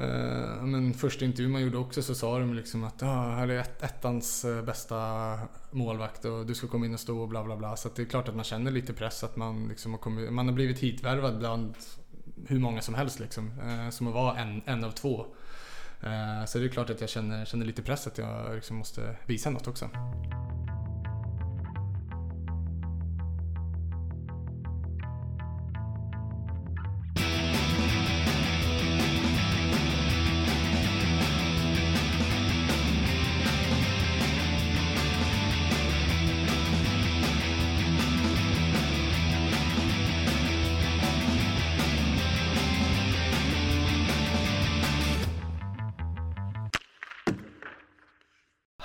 Uh, men första intervjun man gjorde också så sa de liksom att ah, här är ett, ettans eh, bästa målvakt och du ska komma in och stå och bla bla bla. Så det är klart att man känner lite press att man, liksom har, kommit, man har blivit hitvärvad bland hur många som helst liksom. Uh, som att vara en, en av två. så det är klart att jag känner, känner lite press att jag liksom måste visa något också.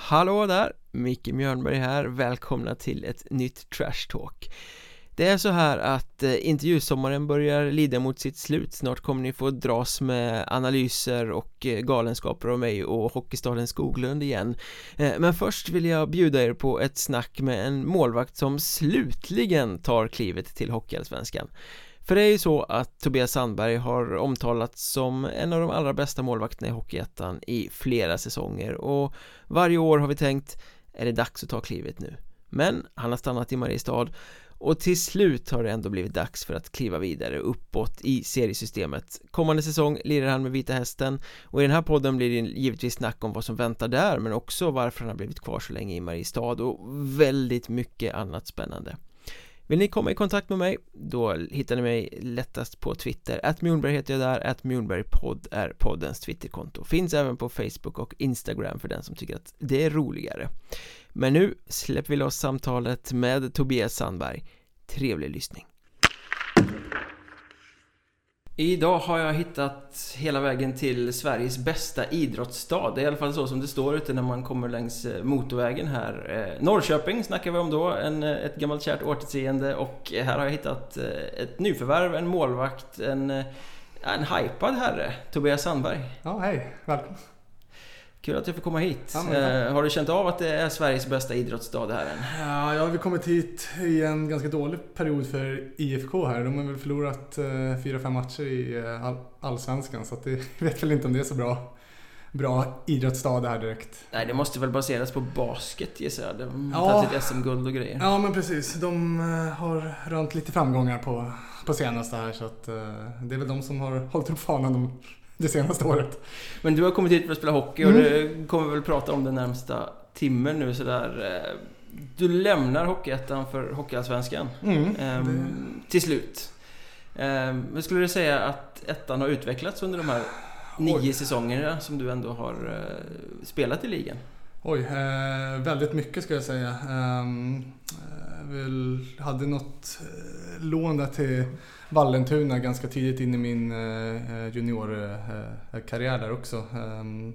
Hallå där! Micke Mjörnberg här, välkomna till ett nytt Trash Talk. Det är så här att eh, intervjusommaren börjar lida mot sitt slut. Snart kommer ni få dras med analyser och eh, galenskaper av mig och Hockeystaden Skoglund igen. Eh, men först vill jag bjuda er på ett snack med en målvakt som slutligen tar klivet till Hockeyallsvenskan för det är ju så att Tobias Sandberg har omtalats som en av de allra bästa målvakterna i Hockeyettan i flera säsonger. Och varje år har vi tänkt är det dags att ta klivet nu? Men han har stannat i Mariestad och till slut har det ändå blivit dags för att kliva vidare uppåt i seriesystemet. Kommande säsong lirar han med Vita Hästen och i den här podden blir det givetvis snack om vad som väntar där men också varför han har blivit kvar så länge i Mariestad och väldigt mycket annat spännande vill ni komma i kontakt med mig, då hittar ni mig lättast på Twitter. Att Mjolnberg heter jag där, att Mjolnbergpodd är poddens Twitterkonto. Finns även på Facebook och Instagram för den som tycker att det är roligare. Men nu släpper vi loss samtalet med Tobias Sandberg. Trevlig lyssning. Idag har jag hittat hela vägen till Sveriges bästa idrottsstad. Det är i alla fall så som det står ute när man kommer längs eh, motorvägen här. Eh, Norrköping snackar vi om då, en, eh, ett gammalt kärt återseende och här har jag hittat ett nyförvärv, en målvakt, en, en hypad herre, Tobias Sandberg. Ja, hej, välkommen. Kul att jag får komma hit. Ja, eh, har du känt av att det är Sveriges bästa idrottsstad det här än? Ja, jag har väl kommit hit i en ganska dålig period för IFK här. De har väl förlorat eh, fyra, fem matcher i eh, all Allsvenskan så att det, jag vet väl inte om det är så bra bra idrottsstad det här direkt. Nej, det måste väl baseras på basket gissar jag. De har ja, tagit SM-guld och grejer. Ja, men precis. De har rönt lite framgångar på, på senaste här så att det är väl de som har hållit upp fanan de det senaste året. Men du har kommit hit för att spela hockey och mm. du kommer väl prata om den närmsta timmen nu sådär. Eh, du lämnar Hockeyettan för Hockeyallsvenskan. Mm, ehm, till slut. Ehm, men skulle du säga att ettan har utvecklats under de här nio Oj. säsongerna som du ändå har eh, spelat i ligan? Oj, eh, väldigt mycket ska jag säga. Eh, väl hade något lån där till Vallentuna ganska tidigt in i min eh, eh, juniorkarriär eh, där också. Ehm,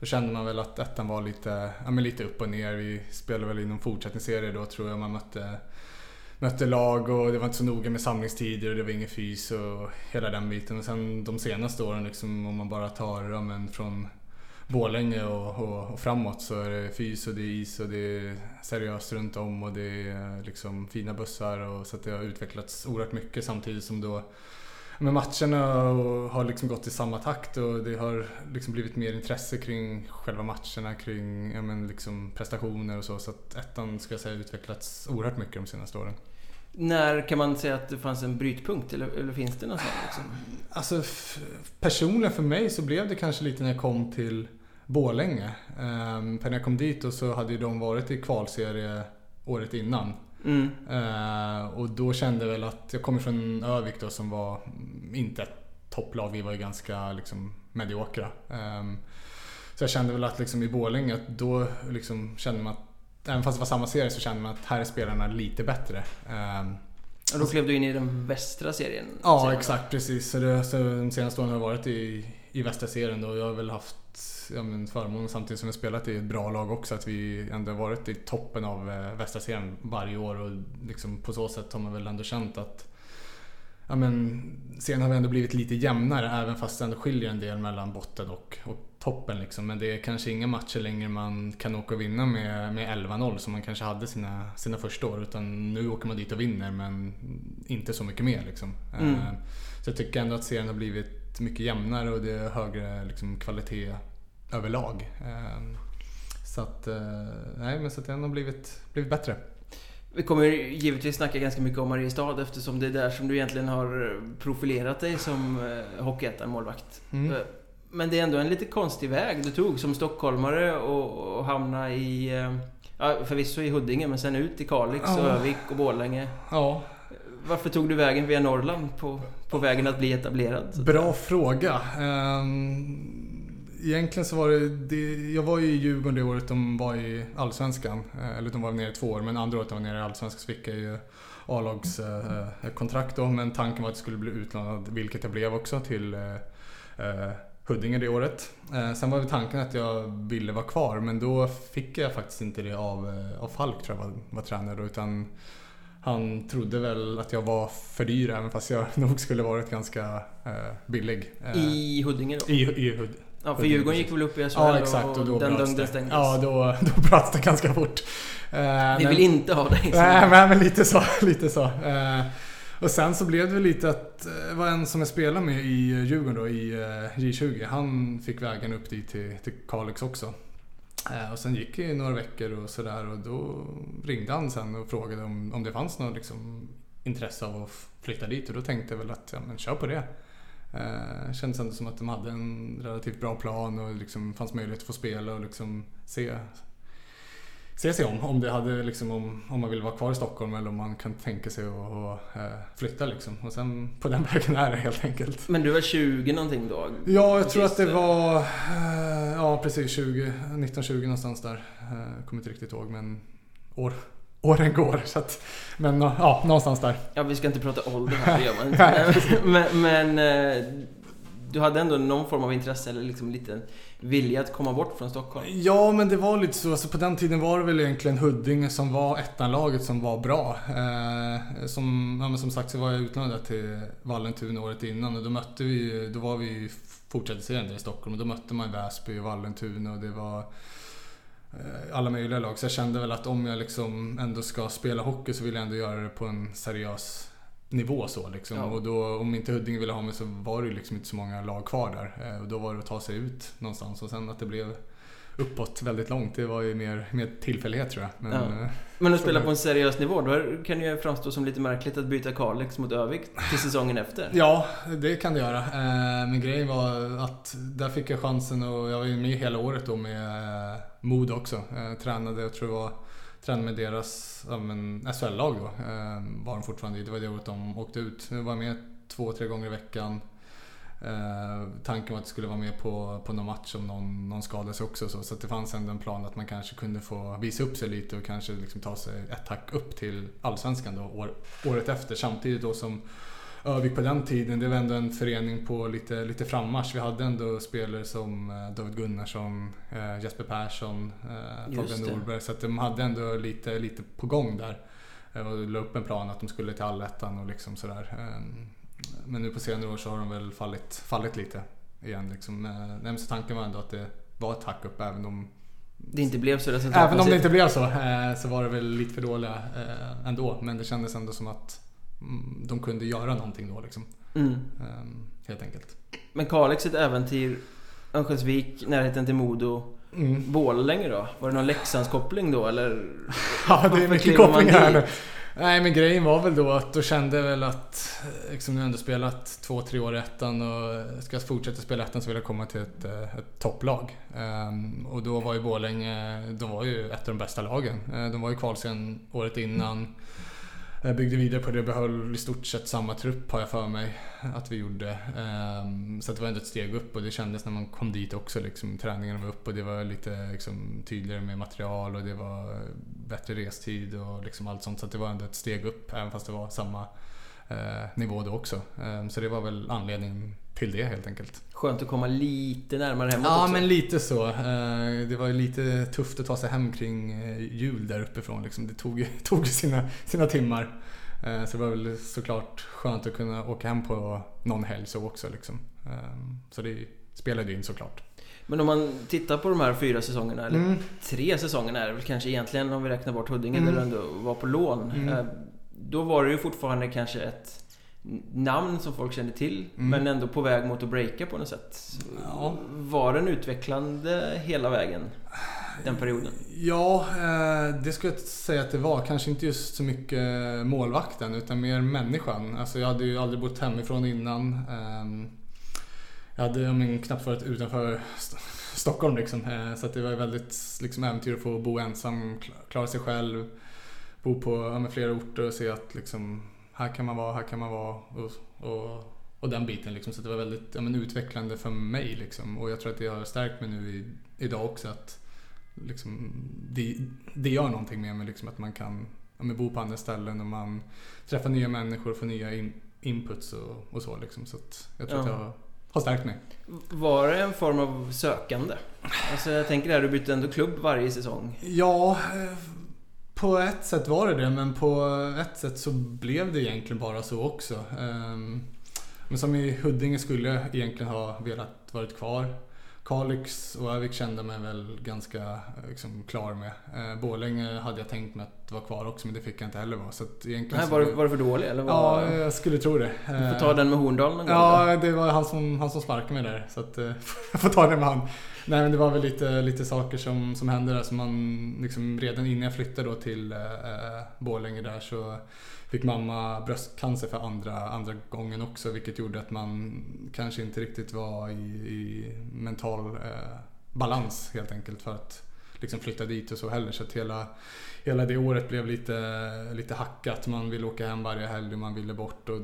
då kände man väl att ettan var lite, ja, men lite upp och ner. Vi spelade väl i någon fortsättningsserie då tror jag. Man mötte, mötte lag och det var inte så noga med samlingstider och det var ingen fys och hela den biten. Och sen de senaste åren liksom, om man bara tar ja, men från Borlänge och, och, och, framåt så är det fys och det är is och det är seriöst runt om och det är liksom fina bussar och så att det har utvecklats oerhört mycket samtidigt som då med matcherna har liksom gått i samma takt och det har liksom blivit mer intresse kring själva matcherna, kring ja, men liksom prestationer och så. Så att ettan ska jag säga utvecklats oerhört mycket de senaste åren. När kan man säga att det fanns en brytpunkt eller, eller finns det någon sån? Liksom? Alltså personligen för mig så blev det kanske lite när jag kom till Borlänge. Um, för när jag kom dit och så hade ju de varit i kvalserie året innan. Mm. Uh, och då kände jag väl att, jag kommer från Övik då som var inte ett topplag, vi var ju ganska liksom mediokra. Um, så jag kände väl att liksom i Borlänge, att då liksom kände man att, även fast det var samma serie så kände man att här är spelarna lite bättre. Um, och då klev du in i den västra serien? Ja, serien. exakt precis. Så, det, så de senaste åren har jag varit i, i västra serien då. Jag har väl haft ja, men förmånen samtidigt som vi spelat i ett bra lag också att vi ändå varit i toppen av eh, västra serien varje år och liksom på så sätt har man väl ändå känt att ja, men, serien har ändå blivit lite jämnare även fast det ändå skiljer en del mellan botten och, och toppen. Liksom. Men det är kanske inga matcher längre man kan åka och vinna med, med 11-0 som man kanske hade sina, sina första år. Utan nu åker man dit och vinner men inte så mycket mer. Liksom. Mm. Eh, så jag tycker ändå att serien har blivit blivit mycket jämnare och det är högre liksom, kvalitet överlag. Ehm, så att, eh, nej men så att den har blivit, blivit bättre. Vi kommer givetvis snacka ganska mycket om Mariestad eftersom det är där som du egentligen har profilerat dig som eh, Hockeyettan-målvakt. Mm. Eh, men det är ändå en lite konstig väg du tog som stockholmare och, och hamna i... eh, Ja, förvisso i Huddinge men sen ut i Kalix och Ja. Övik och Borlänge. Ja, Varför tog du vägen via Norrland på, på vägen att bli etablerad? bra fråga. Ehm, egentligen så var det, det, jag var ju i Djurgården det året de var i Allsvenskan. Eh, Eller de var nere i två år, men andra året de var nere i Allsvenskan så fick jag ju A-lagskontrakt då. Men tanken var att jag skulle bli utlånad, vilket jag blev också, till eh, eh, Huddinge det året. Eh, sen var tanken att jag ville vara kvar men då fick jag faktiskt inte det av, eh, av Falk tror jag var, var tränare då, utan han trodde väl att jag var för dyr även fast jag nog skulle varit ganska eh, billig. Eh, I Huddinge då? i, i. Ja, för Djurgården gick väl upp i SHL Ja exakt och då den det. stängdes. Ja då, då bröts det ganska fort. Eh, Vi vill inte ha dig. Nej men, men lite så. Lite så. Eh, och sen så blev det lite att eh, det var en som jag spelade med i eh, Djurgården då, i eh, J20. Han fick vägen upp dit till, till Kalix också. Eh, och sen gick det några veckor och sådär och då ringde han sen och frågade om, om det fanns något liksom, intresse av att flytta dit och då tänkte jag väl att ja, men kör på det. Eh, kändes ändå som att de hade en relativt bra plan och liksom fanns möjlighet att få spela och liksom se, se sig om. Om, det hade liksom, om, om man vill vara kvar i Stockholm eller om man kan tänka sig att, att eh, flytta. Liksom. Och sen på den vägen är det helt enkelt. Men du var 20 någonting då? Ja, jag tror att det var eh, ja, precis 20, 1920 någonstans där. Eh, kommer inte riktigt ihåg men år, åren går. Så att, men ja, någonstans där. Ja, vi ska inte prata ålder här, det gör man inte. men, men eh, du hade ändå någon form av intresse eller liksom lite vilja att komma bort från Stockholm? Ja, men det var lite så. Alltså, på den tiden var det väl egentligen Huddinge som var ettanlaget som var bra. Eh, som, ja, som sagt så var jag utlånad till Vallentuna året innan och då mötte vi, då var vi fortsättningsserien där i Stockholm och då mötte man Väsby och Vallentuna och det var alla möjliga lag. Så jag kände väl att om jag liksom ändå ska spela hockey så vill jag ändå göra det på en seriös nivå så liksom. Ja. Och då, om inte Huddinge ville ha mig så var det liksom inte så många lag kvar där. Eh, och då var det att ta sig ut någonstans och sen att det blev uppåt väldigt långt. Det var ju mer, mer tillfällighet tror jag. Men, Ja. eh, Men att spela på en seriös nivå, då kan det ju framstå som lite märkligt att byta Kalix mot Övik till säsongen efter. ja, det kan det göra. Eh, men grejen var att där fick jag chansen och jag var ju med hela året då med eh, Modo också. Eh, tränade, jag tror det var tränade med deras ja, SHL-lag då. Var de fortfarande. Det var det året de åkte ut. Jag var med två, tre gånger i veckan. Eh, tanken var att jag skulle vara med på, på någon match om någon, någon skadade sig också. Så, så det fanns ändå en plan att man kanske kunde få visa upp sig lite och kanske liksom ta sig ett hack upp till Allsvenskan då, år, året efter. Samtidigt då som Övik på den tiden, det var ändå en förening på lite, lite frammarsch. Vi hade ändå spelare som eh, David Gunnarsson, eh, Jesper Persson, eh, Fabian det. Norberg. Så de hade ändå lite, lite på gång där. Och la upp en plan att de skulle till allettan och liksom sådär. Men nu på senare år så har de väl fallit, fallit lite igen. Liksom. Eh, men Så tanken var ändå att det var ett hack upp även om Det inte blev så resultatmässigt. Även om det inte blev så, eh, så var det väl lite för dåliga eh, ändå. Men det kändes ändå som att mm, de kunde göra någonting då liksom. Mm. Ehm, helt enkelt. Men Kalix ett äventyr, Örnsköldsvik, närheten till Modo. Mm. Borlänge då? Var det någon Leksandskoppling då eller? Ja, det är mycket kopplingar här nu. Nej, men grejen var väl då att då kände jag väl att liksom, nu har jag ändå spelat två, tre år i ettan och ska jag fortsätta spela i ettan så vill jag komma till ett, eh, ett topplag. Um, och då var ju Borlänge, de var ju ett av de bästa lagen. Eh, de var ju kvalsen året innan. Jag byggde vidare på det, och behöll i stort sett samma trupp har jag för mig att vi gjorde. Ehm, så det var ändå ett steg upp och det kändes när man kom dit också. Liksom, träningarna var upp och det var lite liksom, tydligare med material och det var bättre restid och liksom allt sånt. Så det var ändå ett steg upp även fast det var samma eh, nivå då också. Ehm, så det var väl anledningen till det helt enkelt. Skönt att komma lite närmare hemåt Ja också. men lite så. Eh, Det var ju lite tufft att ta sig hem kring eh, jul där uppifrån. Liksom. Det tog tog sina, sina timmar. Eh, Så det var väl såklart skönt att kunna åka hem på någon helg så också. Liksom. Eh, Så det spelade ju in såklart. Men om man tittar på de här fyra säsongerna, eller Mm. tre säsongerna är det väl kanske egentligen om vi räknar bort Huddinge Mm. där du ändå var på lån. Mm. Då var det ju fortfarande kanske ett namn som folk kände till Mm. men ändå på väg mot att breaka på något sätt. Ja. Var den utvecklande hela vägen? Den perioden? Ja, eh, det skulle jag säga att det var. Kanske inte just så mycket målvakten utan mer människan. Alltså jag hade ju aldrig bott hemifrån innan. Ehm, Jag hade ja, men, knappt varit utanför St- Stockholm liksom. Eh, Så det var väldigt liksom, äventyr att få bo ensam, kla- klara sig själv. Bo på ja, flera orter och se att liksom, här kan man vara, här kan man vara. Och, och, och den biten liksom. Så det var väldigt ja, men, utvecklande för mig liksom. Och jag tror att det har stärkt mig nu i, idag också. att liksom, det, det gör någonting med mig liksom, att man kan ja, men bo på andra ställen och man träffar nya människor och får nya in, inputs och, och så. Liksom. Så jag tror Ja. att jag har, stärkt mig. Var det en form av sökande? Alltså jag tänker där, du bytte ändå klubb varje säsong. Ja, på ett sätt var det det, men på ett sätt så blev det egentligen bara så också. Ehm, Men som i Huddinge skulle jag egentligen ha velat varit kvar. Kalix och Övik kände mig väl ganska liksom, klar med. Eh, Borlänge hade jag tänkt mig att vara kvar också, men det fick jag inte heller vara. Så egentligen Nej, var, blev- var du för dålig eller? Var... Ja, jag skulle tro det. Du får ta den med Horndal någon gång då. Ja, det var han som, han som sparkade mig där. Så att, eh, jag får ta det med han. Nej men det var väl lite, lite saker som, som hände där. som man, liksom, redan innan jag flyttade då till eh, eh, Borlänge där så fick mamma bröstcancer för andra, andra gången också. Vilket gjorde att man kanske inte riktigt var i, i mental eh, balans helt enkelt. För att liksom flytta dit och så heller. Så att hela, hela det året blev lite, lite hackat. Man ville åka hem varje helg och man ville bort. Och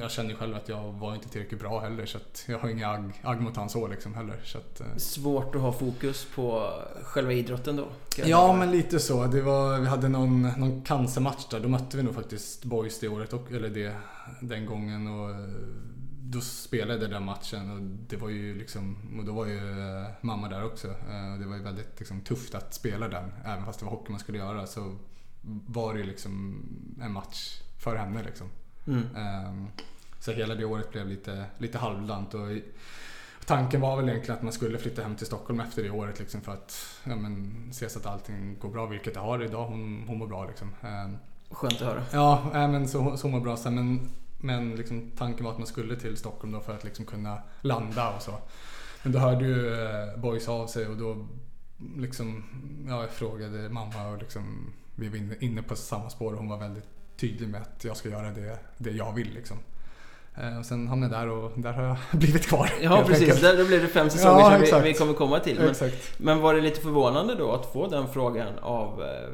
jag kände själv att jag var inte tillräckligt bra heller. Så att jag har inga agg, agg mot hans så liksom heller. Så att, eh, Svårt att ha fokus på själva idrotten då? Ja, men lite så. Det var, vi hade någon, någon cancermatch där. Då mötte vi nog faktiskt Boys det året, och, eller det, den gången. Och eh, då spelade jag den matchen och det var ju liksom, och då var ju eh, mamma där också. Eh, Det var ju väldigt liksom, tufft att spela den. Även fast det var hockey man skulle göra så var det ju liksom en match för henne liksom. Mm. Ehm, Så hela det året blev lite, lite halvdant. Och tanken var väl egentligen att man skulle flytta hem till Stockholm efter det året liksom för att ja, men, se så att allting går bra, vilket det har idag. Hon, hon mår bra liksom. Ehm, Skönt att höra. Ja, men så, så mår bra sen. Men, men liksom, tanken var att man skulle till Stockholm då för att liksom kunna landa och så. Men då hörde ju eh, Boys av sig och då liksom, ja, jag frågade mamma och liksom, vi var inne, på samma spår och hon var väldigt tydlig med att jag ska göra det, det jag vill liksom. Eh, och sen hamnade jag där och där har jag blivit kvar. Ja precis, enkelt. där, då blev det fem säsonger Ja, som vi, vi kommer komma till. Men, men var det lite förvånande då att få den frågan av eh,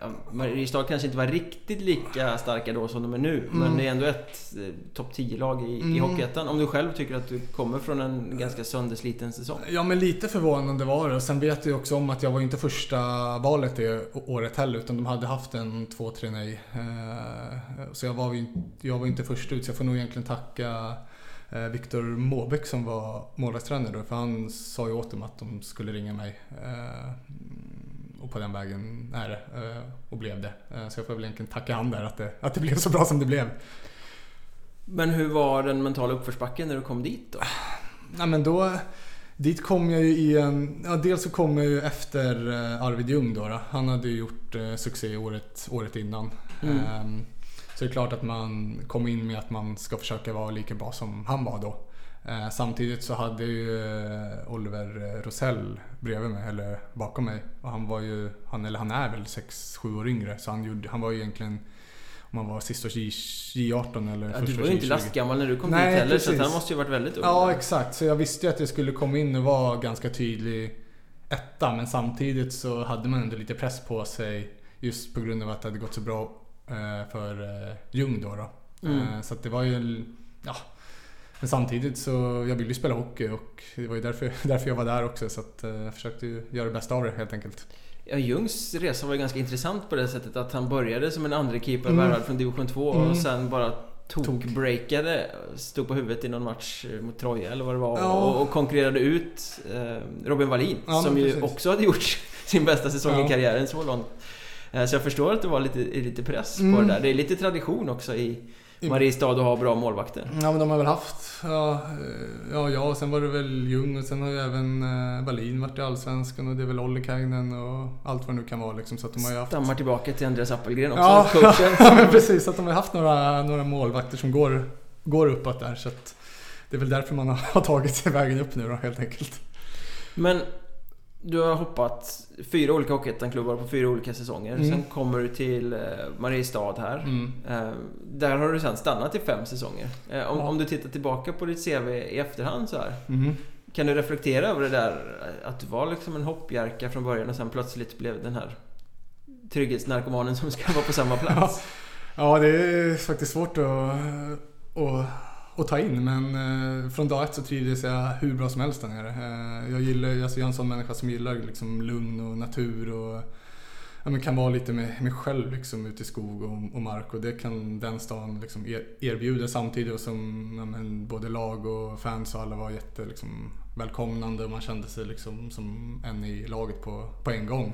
ja, Mariestad kanske inte var riktigt lika starka då som de är nu Men Mm. det är ändå ett eh, topp 10-lag i, i Mm. Hockeyettan Om du själv tycker att du kommer från en ganska söndersliten säsong Ja men lite förvånande var det. Sen vet jag också om att jag var inte första valet det året heller utan de hade haft en två, tre nej. Eh, Så jag var, jag var inte först ut så jag får nog egentligen tacka eh, Viktor Måbäck som var målvaktstränare då. För han sa ju åt dem att de skulle ringa mig. Och på den vägen är det. eh, Och blev det. Eh, Så jag får väl egentligen tacka han där att det, att det blev så bra som det blev. Men hur var den mentala uppförsbacken när du kom dit då? Nej men då, dit kom jag ju i en, ja dels så kom jag ju efter eh, Arvid Ljung då, då. Han hade ju gjort succé året, året innan. Mm. Ehm, så det är klart att man kom in med att man ska försöka vara lika bra som han var då. Eh, samtidigt så hade ju eh, Oliver eh, Rosell bredvid mig, eller bakom mig. Och han var ju, han, eller han är väl 6-7 år yngre. Så han, gjorde, han var ju egentligen, om han var sista års J- J18 eller Ja, första du var ju inte J20. lastgammal när du kom Nej, dit heller så precis. han måste ju varit väldigt ung. Ja, exakt. Så jag visste ju att jag skulle komma in och vara ganska tydlig etta. Men samtidigt så hade man ändå lite press på sig just på grund av att det hade gått så bra för Ljung då. då. Mm. Så det var ju, ja. Men samtidigt så, jag ville ju spela hockey och det var ju därför, därför jag var där också. Så att eh, jag försökte ju göra det bästa av det helt enkelt. Ja, Ljungs resa var ju ganska intressant på det sättet att han började som en andra keeper Mm. värvad från division 2 Mm. och sen bara Tok. tok-breakade, stod på huvudet i någon match eh, mot Troja eller vad det var Ja. och, och konkurrerade ut eh, Robin Wallin Ja, som ju precis. också hade gjort sin bästa säsong i Ja. karriären så långt. Så jag förstår att det var lite, lite press på Mm. det där. Det är lite tradition också i Mariestad att ha bra målvakter? Ja men de har väl haft, ja, eh, ja, ja och sen var det väl Ljung och sen har ju även eh, Wallin varit i Allsvenskan och det är väl Ollikainen och allt vad det nu kan vara liksom. Så att de har ju haft... Stammar tillbaka till Andreas Appelgren också, ja, coachen. ja men precis, att de har haft några, några målvakter som går, går uppåt där. Så att det är väl därför man har tagit sig vägen upp nu då helt enkelt. Men du har hoppat fyra olika Hockeyettan-klubbar på fyra olika säsonger. Mm. Sen kommer du till eh, Mariestad här. Mm. Eh, där har du sen stannat i fem säsonger. Eh, om, Ja. om du tittar tillbaka på ditt CV i efterhand så här. Mm. Kan du reflektera över det där att du var liksom en hoppjerka från början och sen plötsligt blev den här trygghetsnarkomanen som ska vara på samma plats? Ja, det är faktiskt svårt att, att, att ta in men eh, från dag ett så trivdes jag hur bra som helst där nere. Eh, Jag, gillar, alltså jag är en sån människa som gillar liksom lugn och natur och ja, men kan vara lite med mig själv liksom, ute i skog och, och mark och det kan den stan liksom er, erbjuda samtidigt som ja, men, både lag och fans och alla var jätte liksom, välkomnande och man kände sig liksom, som en i laget på, på en gång.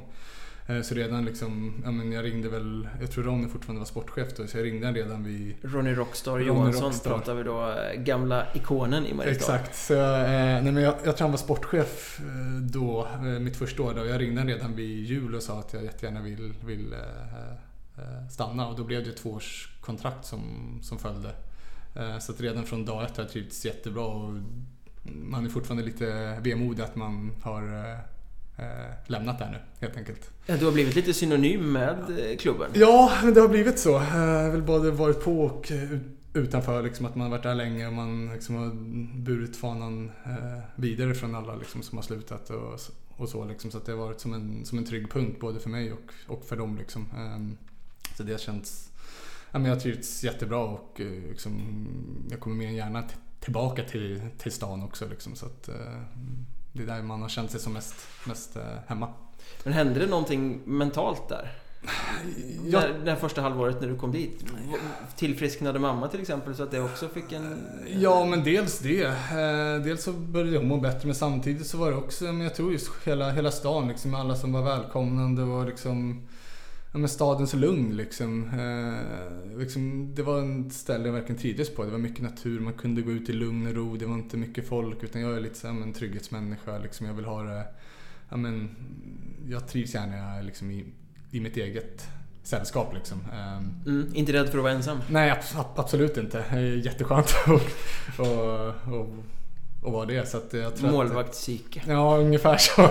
Eh, Så redan liksom, ja men jag ringde väl, jag tror Ronny fortfarande var sportchef då, så jag ringde han redan vid Ronny Rockstar Ronny Johansson Rockstar. pratar vi då, eh, gamla ikonen i Mariestad. Exakt. Så, eh, nej, men jag, jag tror han var sportchef eh, då, mitt första år. Då. Jag ringde han redan vid jul och sa att jag jättegärna vill, vill eh, stanna. Och då blev det ett tvåårskontrakt som, som följde. Eh, så att redan från dag ett har jag trivts jättebra. Och man är fortfarande lite vemodig att man har lämnat där nu, helt enkelt. Ja, Du har blivit lite synonym med eh, klubben. Ja, men det har blivit så. Jag har väl både varit på och eh, utanför. Liksom, att man har varit där länge och man liksom har burit fanan eh, vidare från alla liksom, som har slutat och, och så. Liksom. Så att det har varit som en, som en trygg punkt både för mig och, och för dem. Liksom. Ehm, så det har känts... Ja, men jag har trivts jättebra och eh, liksom, jag kommer mer än gärna tillbaka till, till stan också. Liksom, så att, eh, det är där man har känt sig som mest, mest eh, hemma. Men hände det någonting mentalt där? Jag När, det här första halvåret när du kom dit? Tillfrisknade mamma till exempel så att det också fick en... Ja, men dels det. Eh, dels så började jag må bättre, men samtidigt så var det också, men jag tror just hela, hela stan, liksom, alla som var välkomnande och liksom, ja, men stadens lugn liksom. Eh, liksom. Det var en ställe jag verkligen trivdes på. Det var mycket natur, man kunde gå ut i lugn och ro, det var inte mycket folk, utan jag är lite så här, men, trygghetsmänniska. Liksom. Jag vill ha det, ja, men, jag trivs gärna liksom, i, i mitt eget sällskap liksom. Ehm, Mm, inte rädd för att vara ensam? Nej, ab- absolut inte. Det är jätteskönt att och, och, och vara det. Så att jag tror Målvaktspsyke. Ja, ungefär så.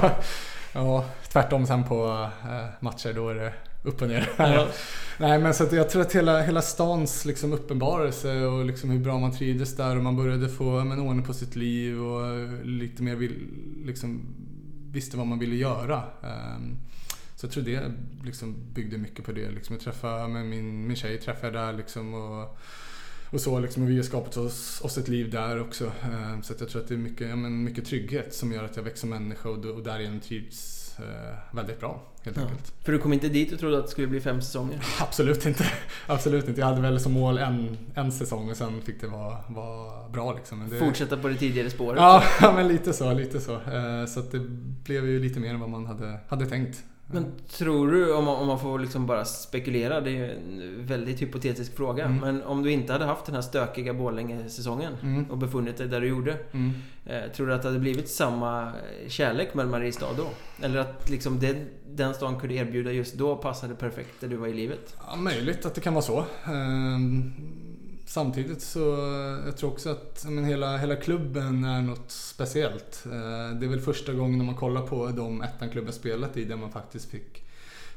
Ja, tvärtom sen på eh, matcher, då är det upp och ner. Ja. Nej, men så att jag tror att hela, hela stans liksom uppenbarelse och liksom hur bra man trivdes där och man började få men, ordning på sitt liv och eh, lite mer vill, liksom, visste vad man ville göra. Ehm, så jag tror det liksom byggde mycket på det. Liksom jag träffade men min, min tjej träffade jag där liksom och, och så liksom. Och vi har skapat oss, oss ett liv där också. Ehm, Så jag tror att det är mycket, ja, men mycket trygghet som gör att jag växer som människa och, och därigenom trivs eh, väldigt bra. Helt Ja. enkelt. För du kom inte dit och trodde att det skulle bli fem säsonger? Absolut inte. Absolut inte. Jag hade väl som mål en, en säsong och sen fick det vara, vara bra liksom. Men det, Fortsätta på det tidigare spåret? Ja, men lite så. Lite så. Eh, Så att det blev ju lite mer än vad man hade, hade tänkt. Men tror du, om man, om man får liksom bara spekulera, det är ju en väldigt hypotetisk fråga. Mm. Men om du inte hade haft den här stökiga Borlänge-säsongen Mm. och befunnit dig där du gjorde. Mm. Eh, tror du att det hade blivit samma kärlek mellan Mariestad då? Eller att liksom det, den stan kunde erbjuda just då passade perfekt där du var i livet? Ja, möjligt att det kan vara så. Ehm, Samtidigt så eh, jag tror också att men hela, hela klubben är något speciellt. Eh, det är väl första gången när man kollar på de ettan klubben spelat i där man faktiskt fick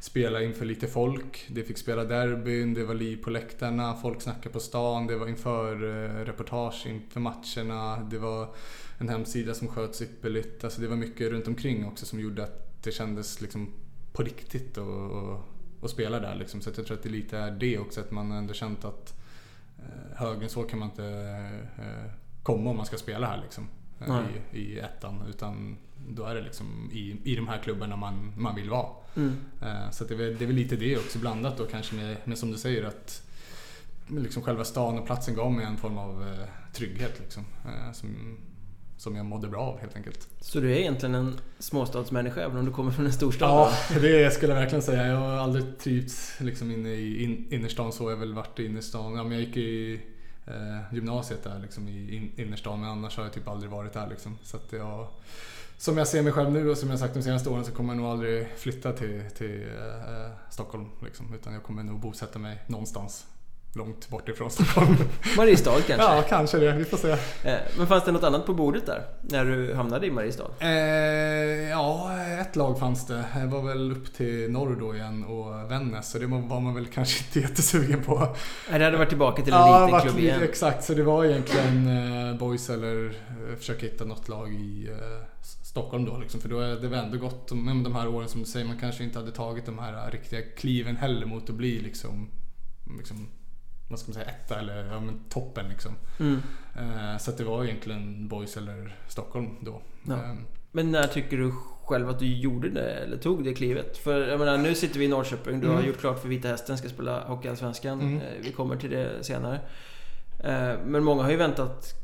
spela inför lite folk. Det fick spela derbyn, det var liv på läktarna, folk snackade på stan, det var inför eh, reportage inför matcherna, det var en hemsida som sköts ypperligt. Alltså det var mycket runt omkring också som gjorde att det kändes liksom på riktigt att, att, att spela där. Liksom. Så jag tror att det lite är det också, att man ändå känt att eh, högen så kan man inte eh, komma om man ska spela här liksom. eh, Nej. I, I ettan. Utan då är det liksom i, i de här klubbarna man, man vill vara. Mm. Så det, är väl, det är väl lite det också blandat då kanske med, med som du säger att liksom själva stan och platsen gav mig en form av trygghet liksom. Som som jag mådde bra av helt enkelt. Så du är egentligen en småstadsmänniska även om du kommer från en storstad? Ja, det skulle jag verkligen säga. Jag har aldrig trivts liksom inne i in, innerstan så. Jag har väl varit i innerstan. Ja, men jag gick i eh, gymnasiet där liksom i in, innerstan men annars har jag typ aldrig varit där liksom. Så att jag, som jag ser mig själv nu och som jag sagt de senaste åren så kommer jag nog aldrig flytta till, till eh, Stockholm. Liksom, utan jag kommer nog bosätta mig någonstans långt bort ifrån Stockholm. Mariestad kanske? Ja, kanske det. Vi får se. Eh, men fanns det något annat på bordet där? När du hamnade i Mariestad? Eh, ja, ett lag fanns det. Jag var väl upp till norr då igen och Vännäs. Så det var man väl kanske inte jättesugen på. Det hade varit tillbaka till en ja, liten klubb igen. Exakt, så det var egentligen eh, boys eller eh, försöka hitta något lag i eh, Stockholm då. Liksom, för då är det väl ändå gått med de här åren som du säger. Man kanske inte hade tagit de här riktiga kliven heller mot att bli liksom, liksom vad ska man säga, etta eller ja, men toppen liksom. Mm. Eh, så det var egentligen Boys eller Stockholm då. Ja. Eh. Men när tycker du själv att du gjorde det eller tog det klivet? För jag menar, nu sitter vi i Norrköping. Du mm. har gjort klart för Vita Hästen, ska spela Hockeyallsvenskan. Mm. Eh, vi kommer till det senare. Eh, men många har ju väntat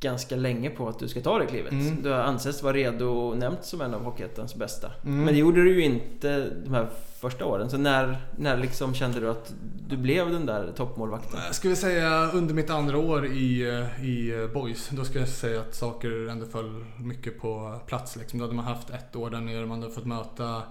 ganska länge på att du ska ta det klivet. Mm. Du har ansetts vara redo och nämnt som en av Hockeyettans bästa. Mm. Men det gjorde du ju inte de här första åren. Så när, när liksom kände du att du blev den där toppmålvakten? Jag skulle säga under mitt andra år i, i Boys. Då skulle jag säga att saker ändå föll mycket på plats. Liksom. Då hade man haft ett år där nere. Man hade fått möta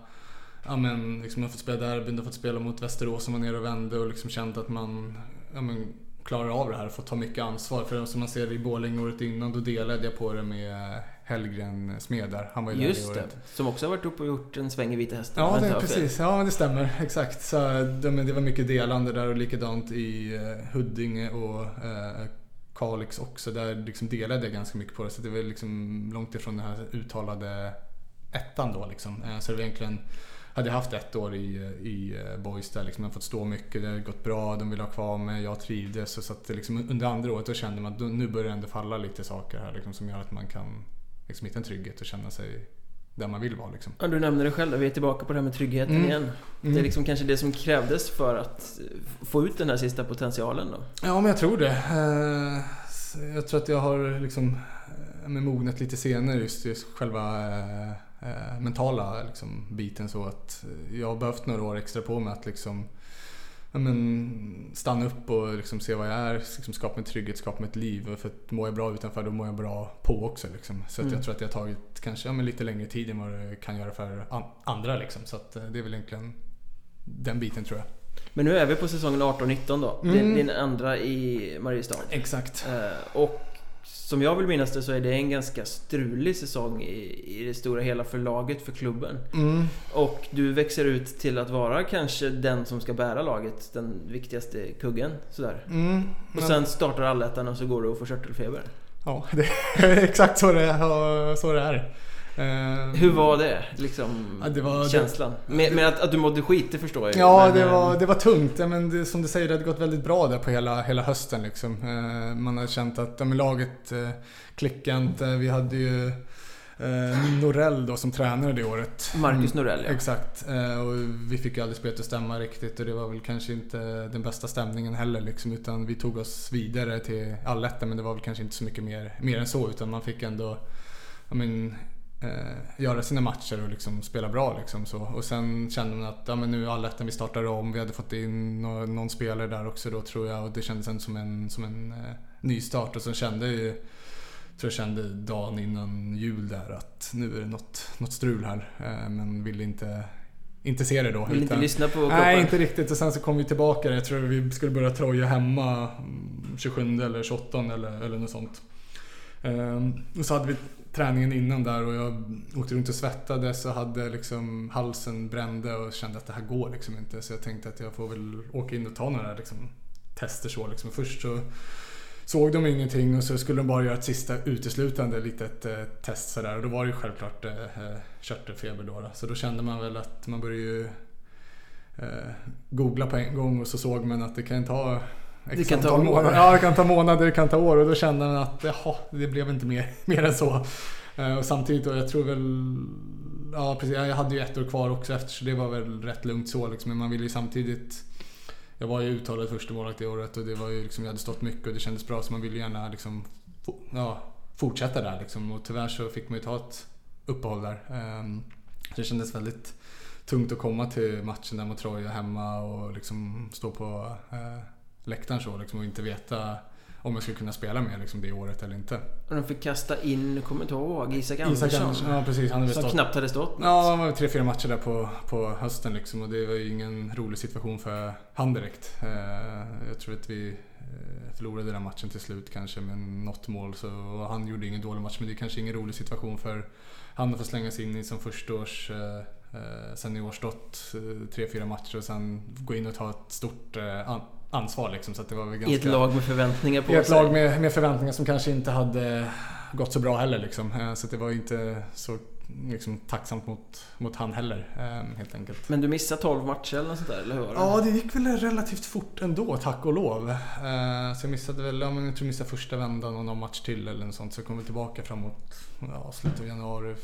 Ja men liksom, man fått spela derbyn, fått spela mot Västerås som var nere och vände och liksom kände att man ja, men, klarar av det här och får ta mycket ansvar. För som man ser i Borlänge året innan, då delade jag på det med Hellgren Smed där. Han var ju Just det, som också har varit uppe och gjort en sväng i Vita Hästen. Ja, det, precis. Ja, det stämmer. Exakt. Så det, var mycket delande där och likadant i eh, Huddinge och eh, Kalix också. Där liksom delade jag ganska mycket på det. Så det var liksom långt ifrån den här uttalade ettan då liksom. Eh, så det var egentligen hade haft ett år i, i eh, Boys där liksom, jag fått stå mycket, det har gått bra, de vill ha kvar mig, jag trivdes. Så att liksom, under andra året då kände man att nu börjar det ändå falla lite saker här liksom, som gör att man kan liksom, hitta en trygghet och känna sig där man vill vara. Liksom. Ja, du nämnde det själv, vi är tillbaka på det här med tryggheten mm. igen. Det är mm. liksom kanske det som krävdes för att få ut den här sista potentialen då? Ja, men jag tror det. Eh, jag tror att jag har liksom eh, mognat lite senare just, just själva eh, mentala liksom, biten så att jag har behövt några år extra på mig att liksom ja, men, stanna upp och liksom se vad jag är, liksom skapa mig trygghet, skapa mig ett liv. För att mår jag bra utanför då mår jag bra på också. Liksom. Så mm. jag tror att det har tagit kanske ja, lite längre tid än vad det kan göra för an andra. Liksom. Så att, eh, det är väl egentligen den biten tror jag. Men nu är vi på säsongen 18-19 då. Mm. Din, din andra i Mariestad. Exakt. Eh, och som jag vill minnas det så är det en ganska strulig säsong i, i det stora hela förlaget för klubben. Mm. Och du växer ut till att vara kanske den som ska bära laget, den viktigaste kuggen. Sådär. Mm. Och sen startar allettan och så går du och får körtelfeber. Ja, det är exakt så det, är, så det är. Ehm, Hur var det? Liksom, ja, det var, känslan? Det, med, med att, att, du mådde skit, det förstår jag Ja, men, det, var, ehm, det var tungt. Men det, som du säger, det hade gått väldigt bra där på hela, hela hösten. Liksom. Ehm, man hade känt att ja, laget eh, klickade inte. Vi hade ju eh, Norell då som tränare det året. Marcus Norell ja. Exakt. Eh, och vi fick ju aldrig spelet att stämma riktigt och det var väl kanske inte den bästa stämningen heller liksom, utan vi tog oss vidare till allettan men det var väl kanske inte så mycket mer, mer än så utan man fick ändå I mean, eh, göra sina matcher och liksom spela bra. Liksom, så. Och sen kände man att ja, men nu är allettan, vi startar om. Vi hade fått in någon, någon, spelare där också då tror jag och det kändes som en, som en eh, ny start. Och sen kände jag tror jag kände dagen innan jul där att nu är det något, något strul här. Eh, men ville inte inte se det då. Vill inte lyssna på kroppen? Nej, inte riktigt. Och sen så kom vi tillbaka. Jag tror vi skulle börja troja hemma 27 mm, eller 28 eller, eller något sånt. Um, och så hade vi träningen innan där och jag åkte runt och svettades och hade liksom halsen brände och kände att det här går liksom inte. Så jag tänkte att jag får väl åka in och ta några liksom, tester så liksom. Först så såg de ingenting och så skulle de bara göra ett sista uteslutande litet eh, test sådär. Och då var det ju självklart eh, eh körtelfeber då, då, Så då kände man väl att man började ju eh, googla på en gång och så såg man att det kan ta det kan ta månader. Ja, det kan ta månader, det kan ta år. Och då kände man att jaha, det blev inte mer, mer än så. Eh, och samtidigt då, jag tror väl... Ja, precis. Jag hade ju ett år kvar också efter så det var väl rätt lugnt så liksom. Men man ville ju samtidigt... Jag var ju uttalad första målvakt i året och det var ju liksom, jag hade stått mycket och det kändes bra så man ville gärna liksom... Ja, fortsätta där liksom. Och tyvärr så fick man ju ta ett uppehåll där. Ehm, så det kändes väldigt tungt att komma till matchen där mot Troja hemma och liksom stå på eh, läktaren så liksom, och inte veta om jag skulle kunna spela med liksom, det året eller inte. Och de fick kasta in, kommer inte ihåg, Isak Andersson. Isak ja precis. Han hade som stått, knappt hade stått Ja, det var tre, fyra matcher där på, på hösten liksom och det var ju ingen rolig situation för han direkt. Eh, jag tror att vi eh, förlorade den matchen till slut kanske med något mål. Så, han gjorde ingen dålig match men det är kanske ingen rolig situation för han att få slänga sig in i som förstaårs eh, eh seniorstått tre, fyra matcher och sen gå in och ta ett stort ansvar. Liksom, så det var ganska, I ett lag med förväntningar på sig? I ett lag med, med förväntningar som kanske inte hade gått så bra heller. Liksom. Så det var inte så liksom, tacksamt mot, mot han heller helt enkelt. Men du missade 12 matcher eller något sånt där, eller hur? Ja, det gick väl relativt fort ändå, tack och lov. Så jag missade väl, jag tror jag missade första vändan och någon match till eller något sånt. Så jag kom väl tillbaka framåt ja, slutet av januari,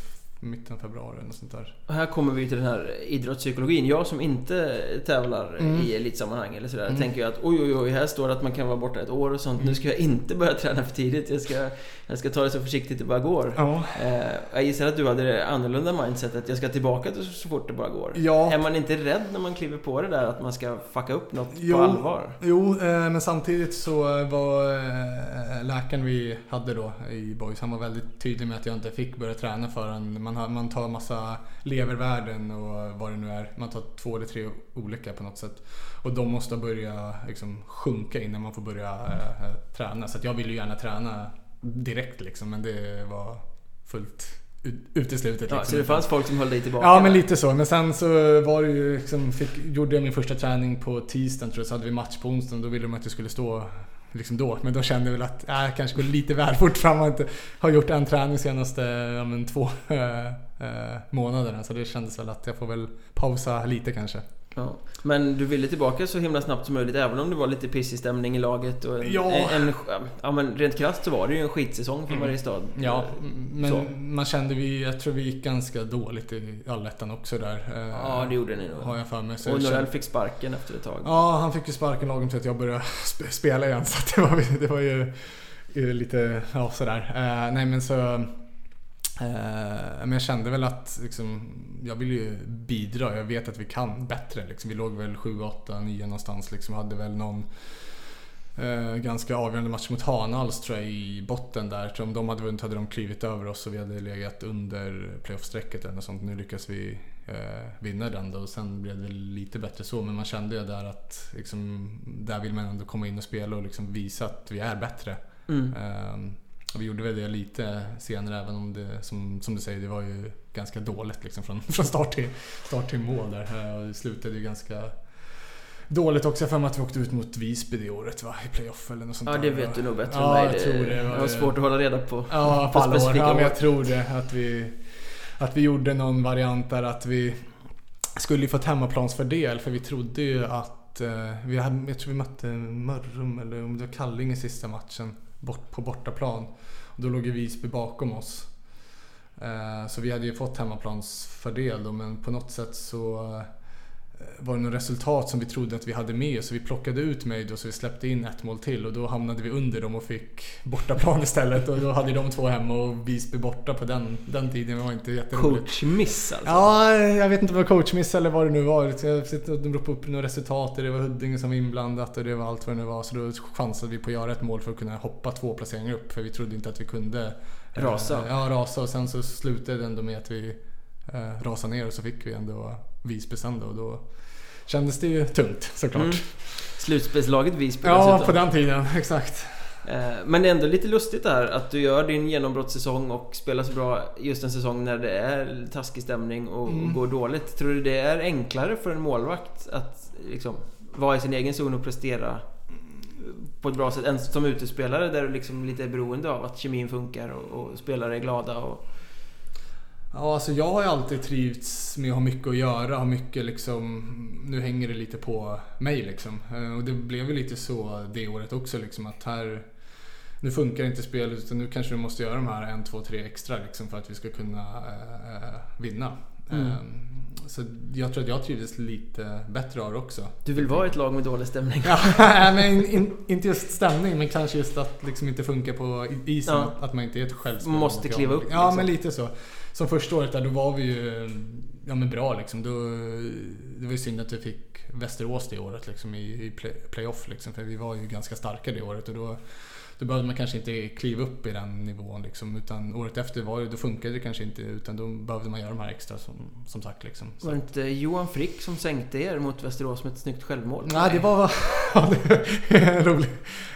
mitten av februari eller sånt där. Och här kommer vi till den här idrottspsykologin. Jag som inte tävlar mm. i elitsammanhang eller sådär mm. tänker ju att oj oj oj, här står det att man kan vara borta ett år och sånt. Mm. Nu ska jag inte börja träna för tidigt. Jag ska, jag ska ta det så försiktigt det bara går. Ja. Eh, jag gissar att du hade det annorlunda mindsetet. Jag ska tillbaka så fort det bara går. Ja. Är man inte rädd när man kliver på det där att man ska fucka upp något jo, på allvar? Jo, eh, men samtidigt så var eh, läkaren vi hade då i Boys, han var väldigt tydlig med att jag inte fick börja träna förrän man, man tar massa levervärden och vad det nu är. Man tar två eller tre olika på något sätt. Och de måste börja liksom, sjunka innan man får börja äh, träna. Så jag ville ju gärna träna direkt liksom, men det var fullt uteslutet. Liksom. Ja, så det fanns folk som höll dig tillbaka? Ja, men lite så. Men sen så var det ju liksom, fick, gjorde jag min första träning på tisdagen tror jag, så hade vi match på onsdagen. Då ville de att jag skulle stå liksom då. Men då kände jag väl att äh, jag kanske går lite väl fort fram och inte har gjort en träning senaste ja, men, två äh, månaderna. Så det kändes väl att jag får väl pausa lite kanske. Ja. Men du ville tillbaka så himla snabbt som möjligt även om det var lite pissig stämning i laget och en, ja. En, ja men rent krasst så var det ju en skitsäsong för mm. Mariestad. Ja, men så. man kände vi, jag tror vi gick ganska dåligt i allettan också där. Ja det gjorde ni nog. Har jag för mig. Så och Norell fick sparken efter ett tag. Ja, han fick ju sparken lagom till att jag började spela igen så det var, det var ju, lite, ja sådär. Uh, nej men så Eh, men jag kände väl att liksom, jag vill ju bidra. Jag vet att vi kan bättre. Liksom. Vi låg väl 7, 8, 9 någonstans. Liksom. Hade väl någon eh, ganska avgörande match mot Hanals tror jag i botten där. Så om de hade vunnit hade de klivit över oss och vi hade legat under playoff-strecket eller något sånt. Nu lyckas vi eh, vinna den då och sen blev det lite bättre så. Men man kände ju där att liksom, där vill man ändå komma in och spela och liksom visa att vi är bättre. Mm. Eh, och vi gjorde väl det lite senare även om det, som, som du säger, det var ju ganska dåligt liksom från, från start, till, start till mål där. Och det slutade ju ganska dåligt också för mig att vi åkte ut mot Visby det året va? I playoff eller något sånt Ja det vet du nog bättre ja, än mig. Jag tror det. Jag har svårt att hålla reda på. Ja, på alla år. Ja, men jag tror det. Att vi, att vi gjorde någon variant där att vi skulle ju fått hemmaplansfördel för vi trodde ju att eh, vi hade, jag tror vi mötte Mörrum eller om det var Kallinge sista matchen bort på bortaplan. och Då låg ju Visby bakom oss. Eh, så vi hade ju fått hemmaplansfördel då, men på något sätt så var det något resultat som vi trodde att vi hade med så vi plockade ut mig då så vi släppte in ett mål till och då hamnade vi under dem och fick bortaplan istället och då hade de två hemma och Visby borta på den, den tiden. Det var inte jätteroligt. Coachmiss alltså? Ja, jag vet inte om det var coachmiss eller vad det nu var. De ropade upp några resultat och det var Huddinge som var inblandat och det var allt vad det nu var. Så då chansade vi på att göra ett mål för att kunna hoppa två placeringar upp för vi trodde inte att vi kunde Rasa? Ja, rasa och sen så slutade det ändå med att vi eh, rasade ner och så fick vi ändå Visby sen då. Och då kändes det ju tungt såklart. Mm. Slutspelslaget Visby Ja, dessutom. på den tiden. Exakt. Eh, men det är ändå lite lustigt där att du gör din genombrottssäsong och spelar så bra just en säsong när det är taskig stämning och mm. går dåligt. Tror du det är enklare för en målvakt att liksom vara i sin egen zon och prestera på ett bra sätt än som utespelare där du liksom lite är beroende av att kemin funkar och, och spelare är glada och Ja, alltså jag har ju alltid trivts med att ha mycket att göra, ha mycket liksom... Nu hänger det lite på mig liksom. Eh, och det blev ju lite så det året också liksom att här... nu funkar inte spelet utan nu kanske du måste göra de här en, två, tre extra liksom för att vi ska kunna äh, vinna. Mm. Um, så jag tror att jag trivdes lite bättre av det också. Du vill vara ett lag med dålig stämning? ja, men in, inte just stämning men kanske just att liksom inte funka på isen. Ja. Att man inte är ett självspelare. Måste kliva upp liksom. Ja, men lite så. Som första året där, då var vi ju ja, men bra liksom. Då, det var ju synd att vi fick Västerås det året liksom, i, i playoff. Liksom, för vi var ju ganska starka det året. Och då, då behövde man kanske inte kliva upp i den nivån. Liksom, utan året efter var det, då funkade det kanske inte. Utan då behövde man göra de här extra som, som sagt. Liksom. Var det inte Johan Frick som sänkte er mot Västerås med ett snyggt självmål? Nej, det var en rolig,